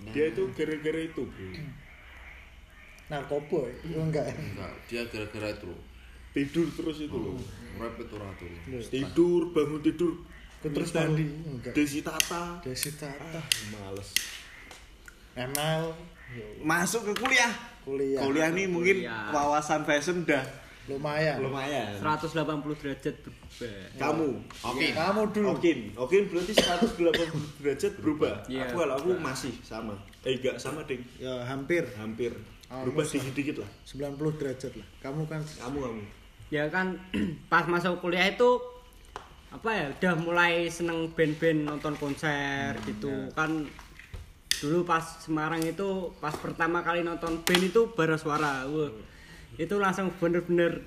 [laughs] Dia itu gara-gara itu, Bro. Narkoba ya? Oh, enggak. enggak dia gara-gara itu Tidur terus itu loh. rapid turatur Tidur, bangun tidur. Terus mandi. Enggak. Desi Tata. Desi Tata. Males. ML. Masuk ke kuliah. Kuliah. Kuliah nih mungkin wawasan fashion udah Lumayan. lumayan. 180 derajat berubah Kamu, oke Kamu dulu. Okin, Okin berarti 180 derajat berubah. Iya. Aku kalau aku masih sama. Eh enggak sama, Ding. Ya hampir Hampir. Oh, Berubah masa. dikit-dikit lah. 90 derajat lah. Kamu kan Kamu kamu. ya kan [clears throat] pas masuk kuliah itu apa ya udah mulai seneng band-band nonton konser gitu kan dulu pas Semarang itu pas pertama kali nonton band itu bara suara Wah, itu langsung bener-bener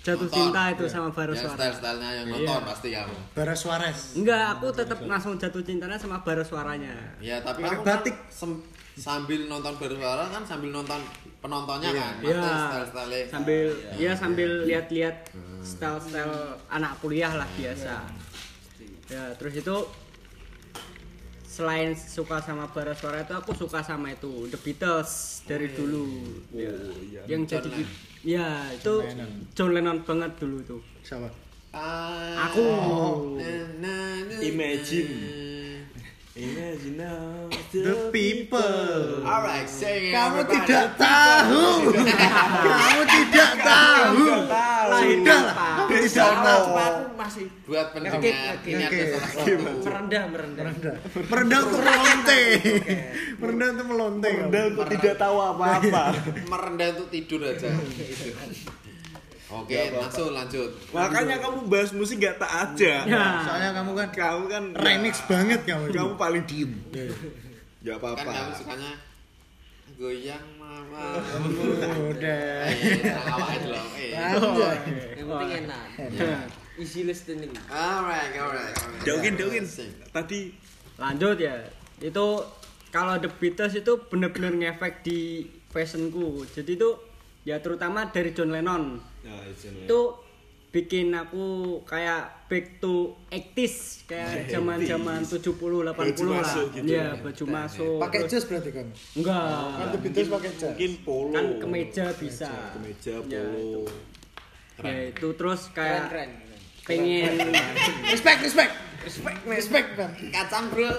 jatuh Nonton. cinta itu Iya. sama bara yang suara style stylenya yang nonton Iya. pasti kamu Bara Suarez. enggak aku tetap langsung jatuh cintanya sama bara suaranya ya tapi Pakai kamu batik. kan sem- sambil nonton bersuara kan sambil nonton penontonnya kan Iya. maksudnya style style sambil ya sambil lihat-lihat style-style anak kuliah lah biasa. Ya terus itu selain suka sama bara suara itu aku suka sama itu The Beatles dari dulu Ya. Oh iya. yang John jadi Lennon. ya itu John Lennon. John Lennon banget dulu tuh Siapa? Ah. Aku. Na, na, na, Imagine. Imagine now The people. Alright, sing Kamu everybody. tidak tahu. Kamu tidak tahu. Sudah lah. Tidak tahu. cuma aku masih buat pendengar Oke, ini oke. ada salah satu merendah merendah. Merendah untuk melonte. Merendah untuk melonte. Rendah untuk tidak tahu apa-apa merendah untuk tidur aja. Oke, langsung lanjut. Makanya kamu bahas musik gak tak aja Ya. Soalnya kamu kan Kamu kan remix banget kamu. Kamu paling diem Gak Kan kamu apa-apa sukanya goyang mama. [laughs] Udah. Eh, awalnya dulu. Eh. Yang penting enak. Ya. Easy listening. Alright, alright. daukin Sing. Tadi lanjut ya itu kalau The Beatles itu bener-bener ngefek di fashionku jadi itu ya terutama dari John Lennon Ya, izin. itu bikin aku kayak back to 80s kayak zaman-zaman 70 80 lah. Baju masuk gitu Iya, ya. baju masuk. Pakai Terus- jas berarti kamu. Enggak. Kan The Beatles pakai jas. Mungkin polo Kan kemeja bisa. Kemeja, Ya, polo Ya itu terus Keren kayak keren. pengen [laughs] Respect, respect. Respect, respect, Bang. Kacang, Bro. [laughs]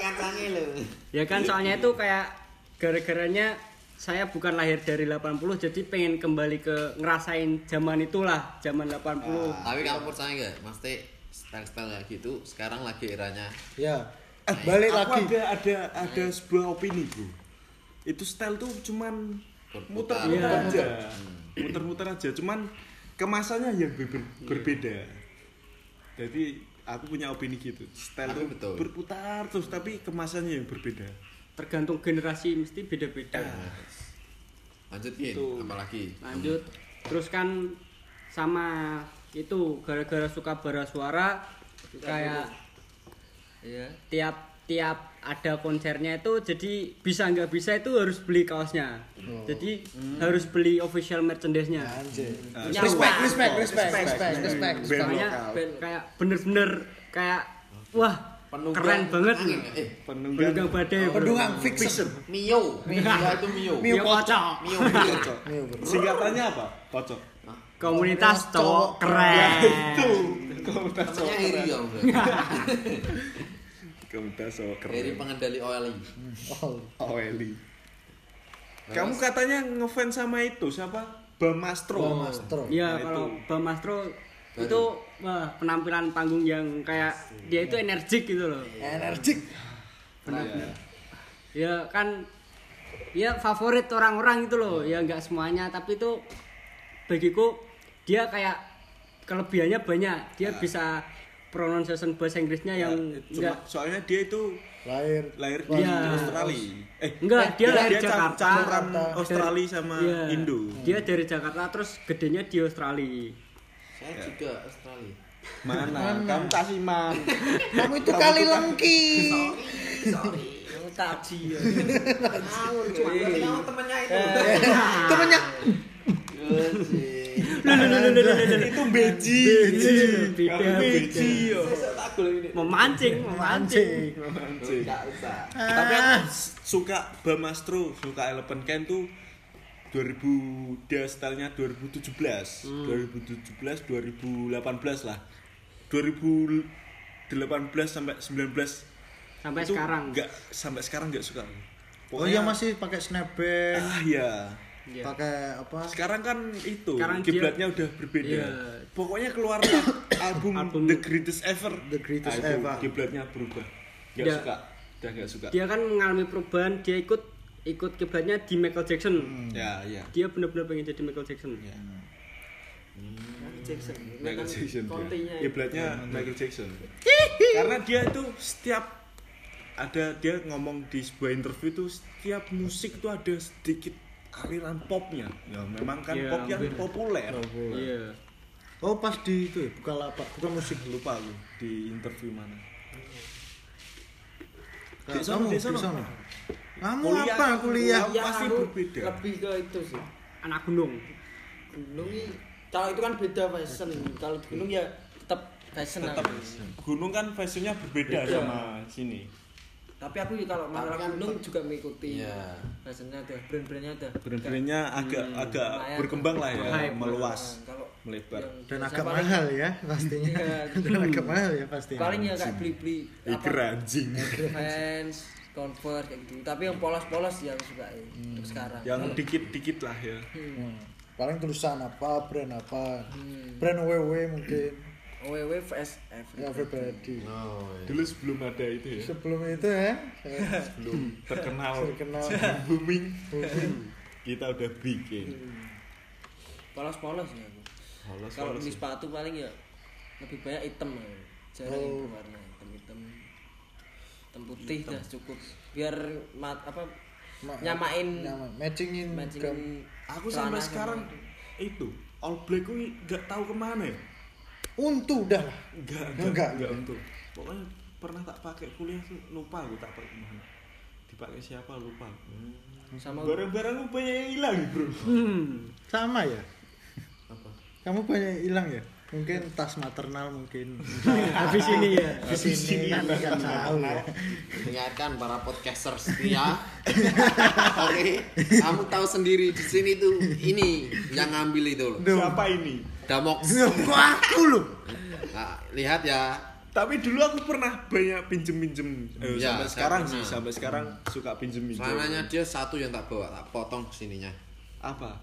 Kacangnya lo. ya kan soalnya itu kayak gara-garanya saya bukan lahir dari 80 jadi pengen kembali ke ngerasain zaman itulah zaman 80 Tapi kamu percaya nggak, Mas Teh, style-style kayak gitu sekarang lagi eranya. Ya. Balik Aku lagi. ada ada ada sebuah opini bro Itu style tuh cuman muter-muter Iya. aja. Muter-muter aja Cuman kemasannya yang ber- ber- berbeda. Jadi aku punya opini gitu. Style tuh betul. berputar terus tapi kemasannya yang berbeda tergantung generasi mesti beda-beda Lanjut Yin, Tuh. apalagi? lanjut terus kan sama itu gara-gara suka bara suara kayak Iya. tiap tiap ada konsernya itu jadi bisa nggak bisa itu harus beli kaosnya jadi harus beli official merchandise-nya. Punya Respect, respect, respect, respect, respect. Band Makanya lokal. kayak bener-bener kayak wah Penunggang keren banget angin, eh, Penunggang penunggang badai bro. Pendungang fiction. Mio. Ya itu Mio. Mio Mio kocok Mio, [laughs] Mio. Mio, bro. Singkatannya apa? Kocok [laughs] komunitas cowok keren Itu Komunitas cowok keren. ya. Komunitas cowok Eri keren pengendali OLI. Oh. Oh Eli Kamu katanya ngefans sama itu siapa? Bamastro Bang Mastro. Iya Nah, kalau itu. Bang Mastro itu wah, penampilan panggung yang kayak dia itu energik gitu loh. Energik. Iya. Ya kan ya favorit orang-orang itu loh. Ya nggak semuanya tapi itu bagiku dia kayak kelebihannya banyak. Dia bisa pronunciation bahasa Inggrisnya yang Ya, cuma enggak soalnya dia itu Lahir. lahir di Iya. Australia. Eh, enggak dia dia- lahir dia Jakarta. campuran Jakarta. Australia sama Iya. Indo. Dia dari Jakarta terus gedenya di Australia. Saya juga Australia. Mana? Kamu kasih man. Kamu itu kali lengki. Yang kaji ya. Ngawur cuma berarti kamu temannya itu. [laughs] Temennya. itu beji. Beda, Kamu beji beda. yo. Memancing, memancing. Mancing. Enggak usah. Tapi aku s- suka Bamastro, suka Eleven Can tuh 2000 dia stylenya 2017, 2017, 2018 lah. 2018 sampai 19 Sampai itu sekarang. nggak sampai sekarang nggak suka. Oh iya masih pakai snapback. ah iya. Iya. Pakai apa? Sekarang kan itu Sekarang dia- kiblatnya udah berbeda. Iya. Pokoknya keluar [coughs] album, Album- The Greatest Ever. The Greatest Ah, Ever. Kiblatnya berubah. Nggak suka. Udah nggak suka. dia kan mengalami perubahan dia ikut ikut kiblatnya di Michael Jackson Ya, iya. dia benar-benar pengen jadi Michael Jackson Ya. Jackson. Michael Jackson. Kiblatnya Michael Jackson. Karena dia itu setiap ada dia ngomong di sebuah interview itu setiap musik itu ada sedikit aliran popnya. Ya memang kan Iya, pop yang hampir. populer. iya Oh pas di itu ya, bukan lapak, bukan musik. Lupa aku di interview mana. Di kamu di sono. Kamu Kuliah. apa kuliah? Kuliah. pasti aku berbeda. Lebih ke itu sih. anak gunung Gunung ini kalau itu kan beda fashion. Kalau di gunung ya tetap fashion Tetap aku. gunung kan fashionnya berbeda Beda. sama sini. Tapi aku kalau masalah kan gunung tetap- juga mengikuti. Iya. Fashionnya ada, brand-brandnya ada. Brand-brandnya agak agak lumayan. berkembang lah ya, Hype. meluas. Nah, Kalau melebar. Dan agak paling- mahal ya pastinya. Iya. [laughs] Dan agak mahal ya pastinya. paling ya kayak beli-beli Iker anjing. fans convert kayak gitu tapi yang polos-polos yang suka ya untuk sekarang Yang dikit-dikit lah ya. Hmm. Paling tulisan apa, brand apa. Hmm. Brand WW mungkin. OWW vs Ya, Everybody. Oh, iya. Dulu sebelum ada itu ya. Sebelum itu ya, [laughs] saya Belum terkenal terkenal booming. Kita udah bikin. polos-polos ya Polos, kalau polos beli ya. sepatu paling ya lebih banyak hitam ya jarang Oh. berwarna hitam putih dah cukup biar mat apa Ma- nyamain nyama, matchingin matching gam- Aku sampai sama sekarang itu. itu All Black gue nggak tahu ke mana ya. untu dah lah. Enggak, Enggak. enggak untuk. Pokoknya pernah tak pakai kuliah tuh lupa aku tak pakai ke mana. Dipakai siapa lupa. sama Barang-barang gue banyak yang hilang bro. Hmm. sama ya. Apa? Kamu banyak hilang ya? Mungkin tas maternal mungkin. [laughs] Habis ini ya. Di sini kan nggak tahu ya. Ingatkan para podcaster setia. [laughs] Oke, kamu tahu sendiri di sini tuh ini yang ngambil itu loh. Siapa ini? Damok. Aku loh. Nah, lihat ya. Tapi dulu aku pernah banyak pinjem-pinjem. Eh, Ya, sampai sekarang pernah. sih, sampai sekarang suka pinjem-pinjem. Celananya dia satu yang tak bawa, tak potong sininya. apa?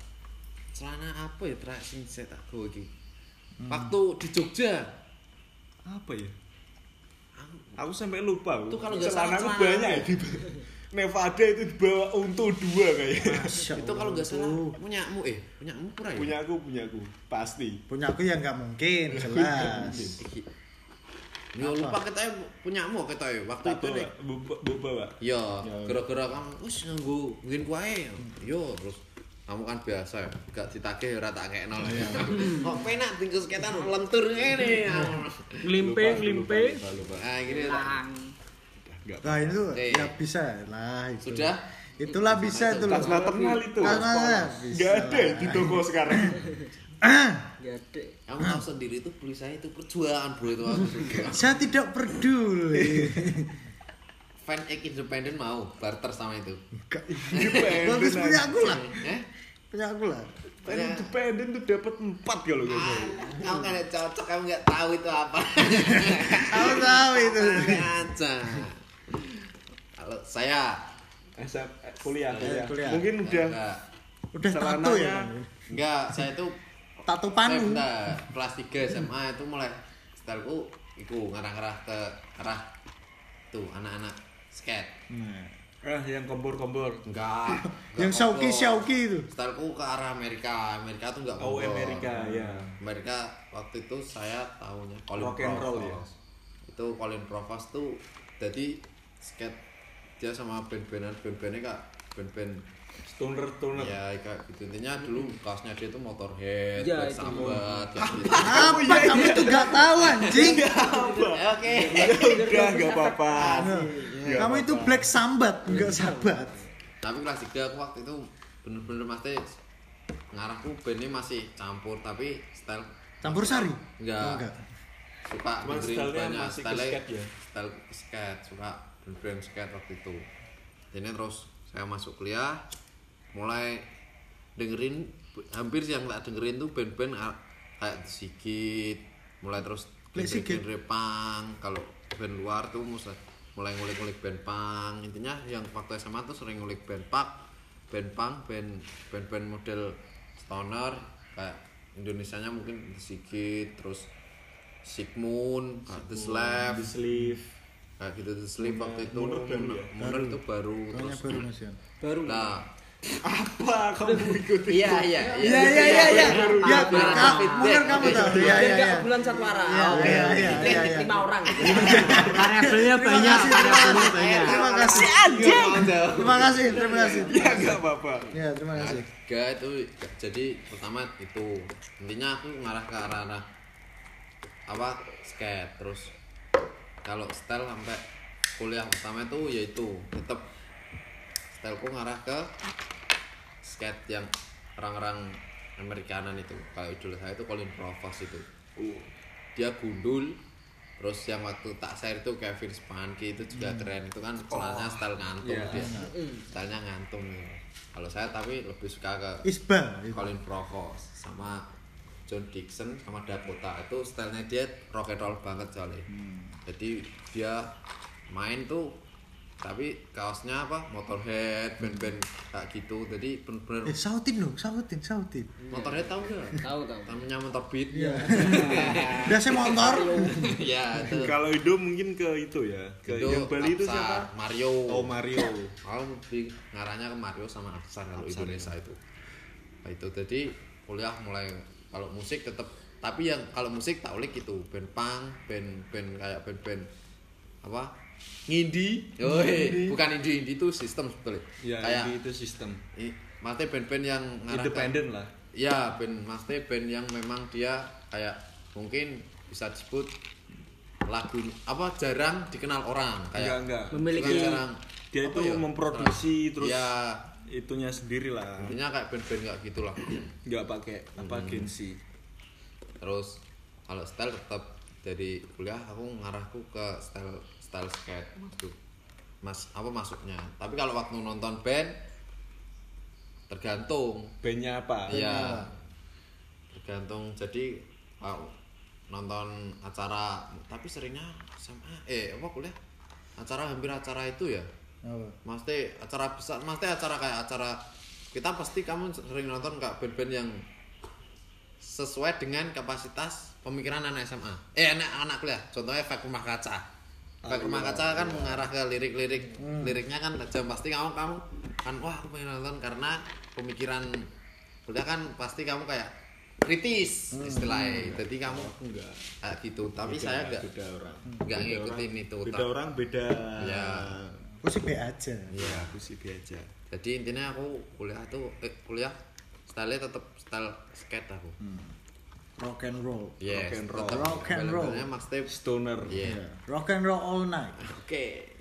Celana apa ya terakhir saya tak bawa iki? Hmm. Waktu di Jogja. Apa ya? Aku sampai lupa. Itu kalau nggak salah celana banyak ya aku. di [laughs] Nevada itu dibawa untu dua kayaknya. Itu kalau nggak salah tuh. punyamu eh punyamu pura ya? punya aku, punya aku, pasti. Punya aku ya nggak mungkin, jelas. Yo lupa kita punyamu kita ya waktu itu bawa, nih. bu- bawa. Yo, Ya. gara-gara kamu wis nganggo mungkin kuae. Yo, terus kamu kan biasa ya, gak ditagih ora tak kekno lah ya. [laughs] Kok penak tinggal seketan lentur ngene. Limpe, Lupa, limpe. lupa. Nah, gini. Nggak Nah itu ya bisa lah itu. Sudah? Itulah bisa itu loh. Tas maternal itu. Nggak ada lah. di toko sekarang. [coughs] gede Kamu tahu sendiri itu beli saya itu perjuangan bro itu. Saya tidak peduli. [laughs] Fan X independen mau barter sama itu. Bagus [laughs] punya aku lah. Eh? Punya aku lah. Fan independen tuh dapat empat kalau nggak salah. Kamu kan cocok, kamu nggak tahu itu apa. [laughs] Aku tahu itu. Aja. Kalau saya SM, eh, kuliah, kuliah. kuliah. Mungkin udah enggak, Udah tato ya. Enggak, saya itu Tato panu. kelas 3 SMA itu mulai styleku iku ngarah-ngarah ke arah tuh anak-anak skate. Nah, ah yang kompor-kompor. [laughs] Enggak. Yang Shauki Shauki itu. Styleku ke arah Amerika. Amerika tuh enggak Oh, kompor. Amerika, ya. Amerika waktu itu saya tahunya Colin Rock and roll, Provost. Itu Colin Provost tuh jadi skate dia sama band-bandan band-bandnya kak band-band Stoner, stoner. ya kayak gitu intinya dulu kaosnya dia tuh Motorhead, Ya, Black itu. Sabbath kayak gitu. Apa kamu itu gak tahu anjing? Oke. udah nggak apa-apa. Kamu itu black sambat, enggak sabat. Tapi kelas 3 aku waktu itu bener-bener pasti ngarahku bandnya masih campur tapi style Campur sari? Enggak. Oh, enggak. suka dengerin banyak style skate ya? style skate suka brand skate waktu itu jadi terus saya masuk kuliah mulai dengerin hampir yang tak dengerin tuh band-band kayak The Sigit mulai terus genre punk kalau band luar tuh mulai mulai ngulik-ngulik band punk intinya yang waktu SMA tuh sering ngulik band punk band punk band band-band model stoner kayak Indonesianya mungkin The Sigit terus Sigmund, The Slave, The Sleeve. kayak gitu The Slave waktu itu ya? Mundur itu baru terus baru Mas Yan. baru nah Apa kamu ikuti? iya iya Iya iya iya iya. Ya, Para Kak, David mungkin Beck. kamu tahu. Iya iya iya. bulan satu arah Iya, Oke, iya, iya, iya, iya. lima orang Variabelnya banyak, variabelnya banyak. Terima kasih. Terima kasih, terima kasih. Ya nggak apa-apa. Ya, terima kasih. Tiga itu jadi pertama itu intinya aku ngarah ke arah arah apa skate terus kalau style sampai kuliah pertama itu yaitu tetap styleku ngarah ke skate yang orang-orang Amerikanan itu. Kalau idol saya itu Colin Provost itu. Dia gundul terus yang waktu tak share itu Kevin Spacey itu juga keren. Itu kan celananya style ngantung Iya. dia. Stylenya ngantung. Kalau saya tapi lebih suka ke Isbal. itu. Colin Provost sama John Dixon sama Dakota. Itu stylenya dia rock and roll banget soalnya. Jadi dia main tuh tapi kaosnya apa motorhead band-band kayak gitu jadi bener-bener Eh sautin dong, sautin, sautin. motorhead tahu nggak Tahu tahu. namanya motor beat Iya. [laughs] Biasa motor. ya itu Kalau Indo mungkin ke itu ya. Ke Indo, yang Bali itu siapa? Mario Oh Mario. Aku lebih ngarahnya ke Mario sama Aksan kalau Aksan, Indonesia itu. Nah, itu jadi kuliah mulai kalau musik tetap tapi yang kalau musik tak ulik itu band punk, band band kayak band band apa ngindi, Yoi, bukan indie indie itu sistem sebetulnya. Ya, kayak ini itu sistem. i- maksudnya band-band yang Independen lah. Ya, band maksudnya band yang memang dia kayak mungkin bisa disebut lagu apa jarang dikenal orang kayak Enggak, enggak. Memiliki- jarang Dia apa itu ya? memproduksi terus ya itunya sendiri lah. intinya kayak band-band kayak gitulah Enggak pakai apa Hmm. agensi. terus kalau style tetap dari kuliah aku ngarahku ke style style skate gitu mas apa masuknya tapi kalau waktu nonton band tergantung Bandnya apa? Iya. Tergantung jadi wow, nonton acara tapi seringnya SMA eh apa kuliah? Acara hampir acara itu ya. Apa? Maksudnya acara besar, maksudnya acara kayak acara kita pasti kamu sering nonton nggak band-band yang sesuai dengan kapasitas pemikiran anak SMA. Eh anak anak kuliah. Contohnya efek rumah kaca. Efek rumah kaca kan mengarah ke lirik-lirik. Liriknya kan tajam pasti kamu kamu kan wah aku pengen nonton karena pemikiran kuliah kan pasti kamu kayak kritis istilahnya. Jadi kamu Enggak. kayak gitu. Tapi Beda- saya enggak beda orang. nggak Beda ngikutin orang- itu. Beda Tak- orang beda. Ya. Aku sih B aja. Iya. Aku sih biasa. Jadi intinya aku kuliah tuh eh, kuliah style tetap style skate aku. Rock and roll. Yes, Rock and roll. Rock and roll. maksudnya Stoner. Iya. Rock and roll all night. Oke. How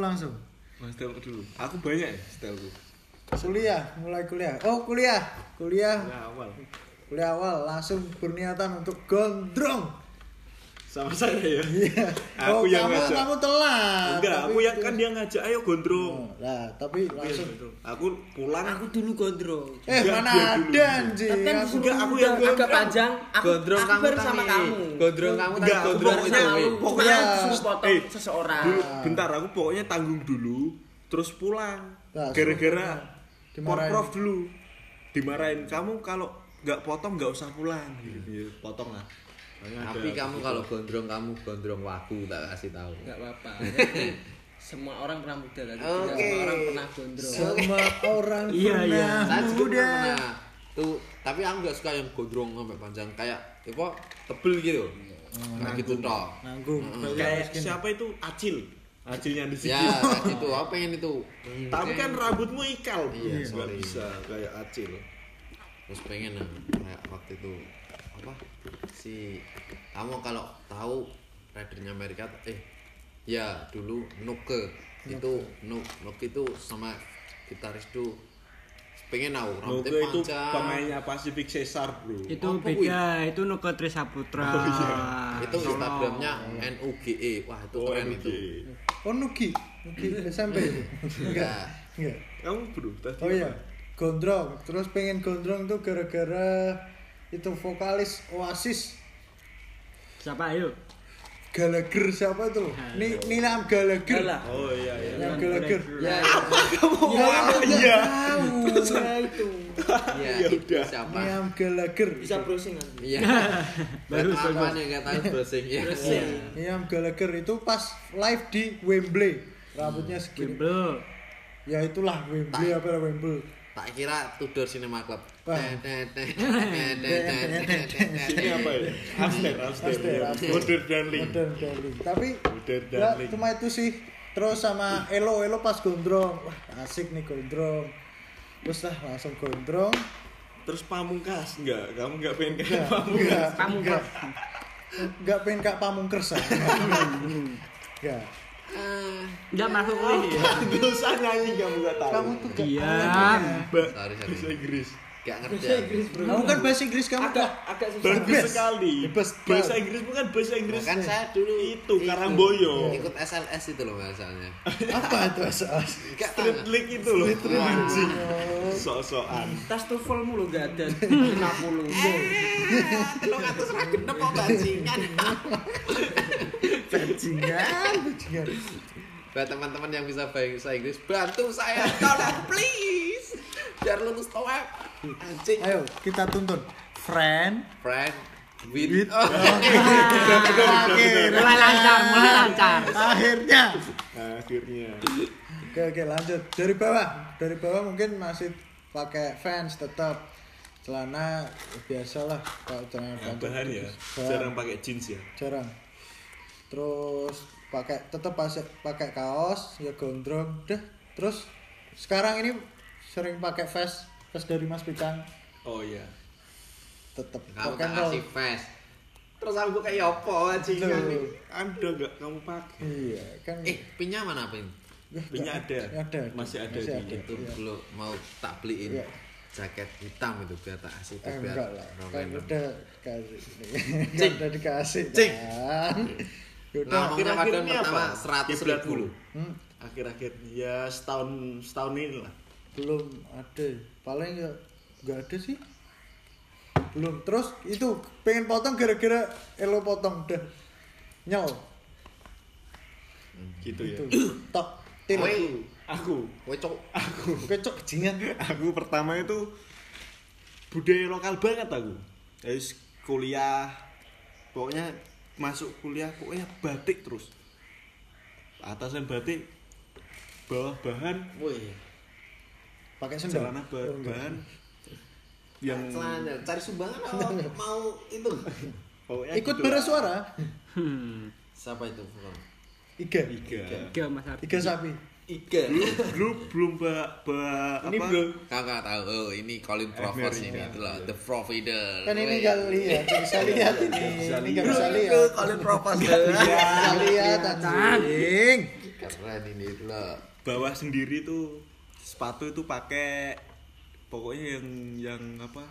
Langsung. Mas Demo dulu. Aku banyak ya stylku. Kuliah, mulai kuliah. Oh, kuliah. Kuliah. Nah, awal. Kuliah awal langsung berniatan untuk gondrong. Sama saya ya. Iya. Aku oh, yang kamu, ngajak. kamu telat. Enggak, Tapi aku yang itu- kan dia ngajak ayo gondrong. Oh, Nah, tapi langsung Aku pulang Aku dulu gondrong. Eh, Enggak, mana ada anjing. Tapi kan Aku- enggak, aku yang agak gondrong. panjang. Aku, Gondrong aku kamu sama kamu. Gondrong kamu tadi, Enggak, aku gondrong pokoknya- sama lu. pokoknya- Pokoknya disuruh potong Eh, seseorang. dulu bentar aku pokoknya tanggung dulu terus pulang. Nah, Gara-gara dimarahin. prof dulu dimarahin kamu kalau nggak potong nggak usah pulang gitu. Ya, potong lah. Soalnya Tapi ada- kamu kalau gondrong kamu gondrong waku tak kasih tahu. Enggak apa-apa. Semua orang pernah muda kan. Tidak Oke. semua orang pernah gondrong. Semua orang [laughs] Iya, pernah iya. Saya juga muda. pernah tuh, tapi aku nggak suka yang gondrong sampai panjang kayak apa tebel gitu. Nah, gitu toh. Nanggung. kayak siapa itu acil acilnya di sini Ya, [laughs] gitu. Aku pengen itu. tapi kan rambutmu ikal. Iya, nggak sorry. bisa kayak acil terus pengen nah, kayak waktu itu apa si kamu kalau tahu ridernya Amerika eh ya dulu Nuke itu Nuk Nuk itu sama gitaris itu pengen tahu rambutnya itu panjang pemainnya Pacific Cesar bro Itu Apa beda, itu Nuka Trisaputra. Oh, iya. itu Solo. Instagramnya NUGE wah itu oh keren NG. itu Oh, Nugi. Nugi SMP. Enggak. ya Enggak. kamu bro tadi Oh iya, gondrong. Terus pengen gondrong tuh gara-gara itu vokalis Oasis Siapa ayo? Gallagher siapa itu? Ni Nilam Gallagher. Oh iya iya Nilam Gallagher. Ya, iya ya itu. ya Ya itu udah. siapa Nilam Gallagher. Bisa browsing nanti. iya [laughs] Baru, apa nih nggak tahu browsing ya Browsing. Nilam Gallagher itu pas live di Wembley. Rambutnya segini. Bimbel. Ya itulah Wembley apa Wembley. tak kira Tudor Cinema Club Wah. sini apa ya Aster Aster Aster. Aster. modern darling Modern darling. Tapi ya, cuma itu sih. Terus sama Elo, Elo pas gondrong. Wah, asik nih gondrong. Terus lah langsung gondrong. terus pamungkas enggak kamu enggak pengen kayak Enggak, pamungkas enggak, Pamungkas. enggak. Enggak pengen kak pamungkers. ah. [laughs] Enggak. Enggak masuk lagi ya. Usah nyanyi kamu gak tahu Kamu tuh gak Diam. Bahasa Inggris gak ngerti Bahasa ya. Inggris, bro. Kamu kan bahasa Inggris kamu agak agak susah. bagus sekali. Best. bahasa Inggris bukan bahasa Inggris. Kan saya dulu itu Karangboyo. Ikut SLS itu loh bahasanya. Apa itu? Gak Street. League itu loh. Anjing sok-sokan. Tas TOEFL mulu gak ada. 50. lo kata serah genep kok bajingan. Bajingan, bajingan. buat teman-teman yang bisa bahasa Inggris bantu saya tolong please. Biar lulus TOEFL anjing Ayo kita tuntun. Friend. friend with, With- oh, [laughs] Oke, Mulai lancar, mulai lancar. Akhirnya. akhirnya Oke, oke lanjut. Dari bawah. Dari bawah mungkin masih pakai fans tetap celana biasalah kalau celana panjang bahan ya Bahan. jarang pakai jeans ya jarang terus pakai tetap pakai pakai kaos ya gondrong deh terus sekarang ini sering pakai vest vest dari Mas Picang oh iya. Tetap kamu tak kasih fast. Terus aku kayak apa bajingan Loh. ada nggak kamu pakai? Iya kan eh pinnya mana pin? Ya, nggak ada. ada? Masih ada masih di ada itu iya. dulu mau tak beliin Iya. jaket hitam itu biar tak kasih itu Eh, biar enggak lah. kan udah kasih kan [laughs] Cing. udah dikasih Cing. kan? Yaudah. Padahal ini pertama apa? seratus Kiblat ribu. Hmm, akhir-akhir ya setahun setahun ini lah. Belum ada paling ya nggak ada sih. Belum. Terus itu pengen potong gara-gara elo potong dah nyol gitu ya. Itu. Tok Woi, aku. Woi cok. Aku. Kecok jingan aku pertama itu budaya lokal banget aku. Terus kuliah pokoknya masuk kuliah pokoknya batik terus. Atasan batik bawah bahan. Woi pakai sendal celana ba- Oh, bahan yang celana cari sumbangan apa [laughs] mau itu pokoknya ikut gitu bersuara. Hmm. siapa itu iga iga Tiga Mas Ardi. iga sapi Iga. Dulu belum ba, ba Ini apa? bro. Kakak tahu, oh, ini Colin Provost ini itulah the provider. Kan ini nggak lihat, bisa lihat ini. Ini nggak bisa Itu lihat. Colin Provost. Nggak bisa lihat anjing. keren ini itulah. Bawah sendiri tuh sepatu itu pakai pokoknya yang yang apa?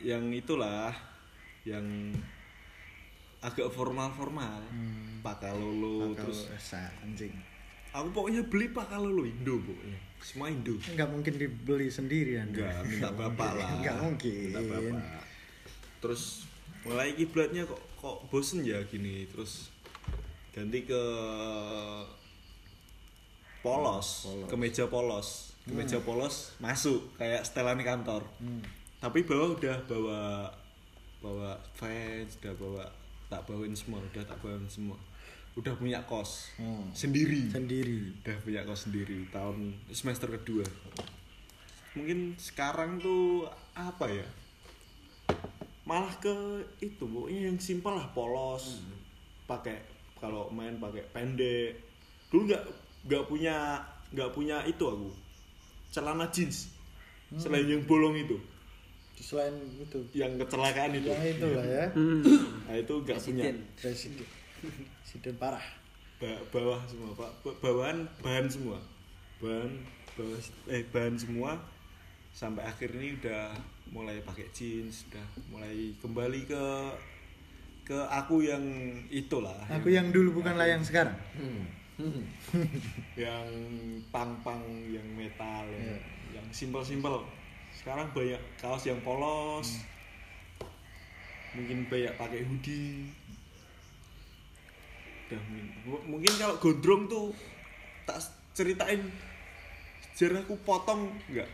Yang itulah yang agak formal-formal. Pakai lolo terus Terus anjing. aku pokoknya beli pakai lolo Indo pokoknya. Semua Indo. Nggak mungkin dibeli sendiri Anda. Enggak, minta bapak [laughs] lah. Nggak mungkin. Minta bapak. Terus mulai kiblatnya kok kok bosen ya gini, terus ganti ke polos, kemeja polos. Kemeja polos masuk kayak setelan kantor. Tapi bawah udah bawa bawa fans, udah bawa tak bawain semua, udah tak bawain semua. Udah punya kos Hmm. sendiri Sendiri. udah punya kos sendiri tahun semester kedua mungkin sekarang tuh apa ya malah ke itu pokoknya yang simpel lah polos pakai kalau main pakai pendek dulu nggak nggak punya nggak punya itu aku celana jeans selain yang bolong itu Selain itu. yang kecelakaan itu Yang itu lah ya. nah itu nggak punya Presiden. Presiden. Parah. Ba- bawah semua pak Ba- bawahan bahan semua bahan bawah eh bahan semua sampai akhir ini udah mulai pakai jeans udah mulai kembali ke ke aku yang itulah Aku yang dulu bukanlah yang sekarang. Yang pang-pang yang metal yang, Iya. yang simpel-simpel sekarang banyak kaos yang polos mungkin banyak pakai hoodie udah mungkin, mu- mungkin kalau gondrong tuh tak ceritain sejarah aku potong enggak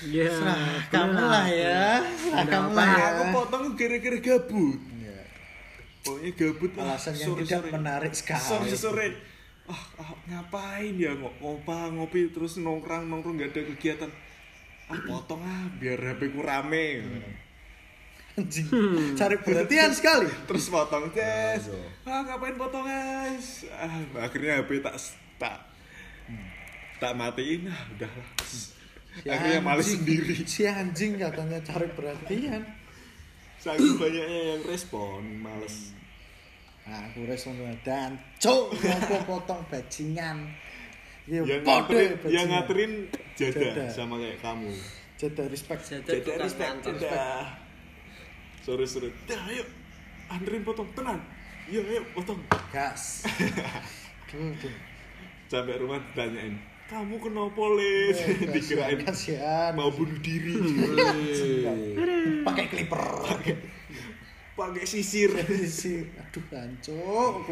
Ya. Serah boleh kamu lah ya. Serah Nggak kamu lah ya. aku potong gara-gara gabut. Pokoknya gabut Alasan yang sore- tidak sore. menarik sekali. sore sore ah, ah, ngapain ya ngo- ngopa ngopi terus nongkrong nongkrong nggak ada kegiatan ah potong ah biar HP ku rame Anjing. Cari perhatian sekali. terus potong tes ah ngapain potong guys ah akhirnya HP tak tak tak matiin ah udahlah Si akhirnya males anjing. sendiri Si anjing katanya cari perhatian. Saking banyaknya yang respon males. Nah, aku respon dan. Cok ngopo potong bajingan. Ya yang nganterin bajingan. yang nganterin jada, Jada. sama kayak kamu. Jeda respect. Jada Jada tukang respect jada sore sore dah ayo. Anterin potong. Tenang iya ayo potong. Gas. [laughs] Sampai rumah ditanyain kamu kenapa les Eh, dikirain kasihan. mau bunuh diri. Pakai clipper. pakai sisir. Si aduh hancur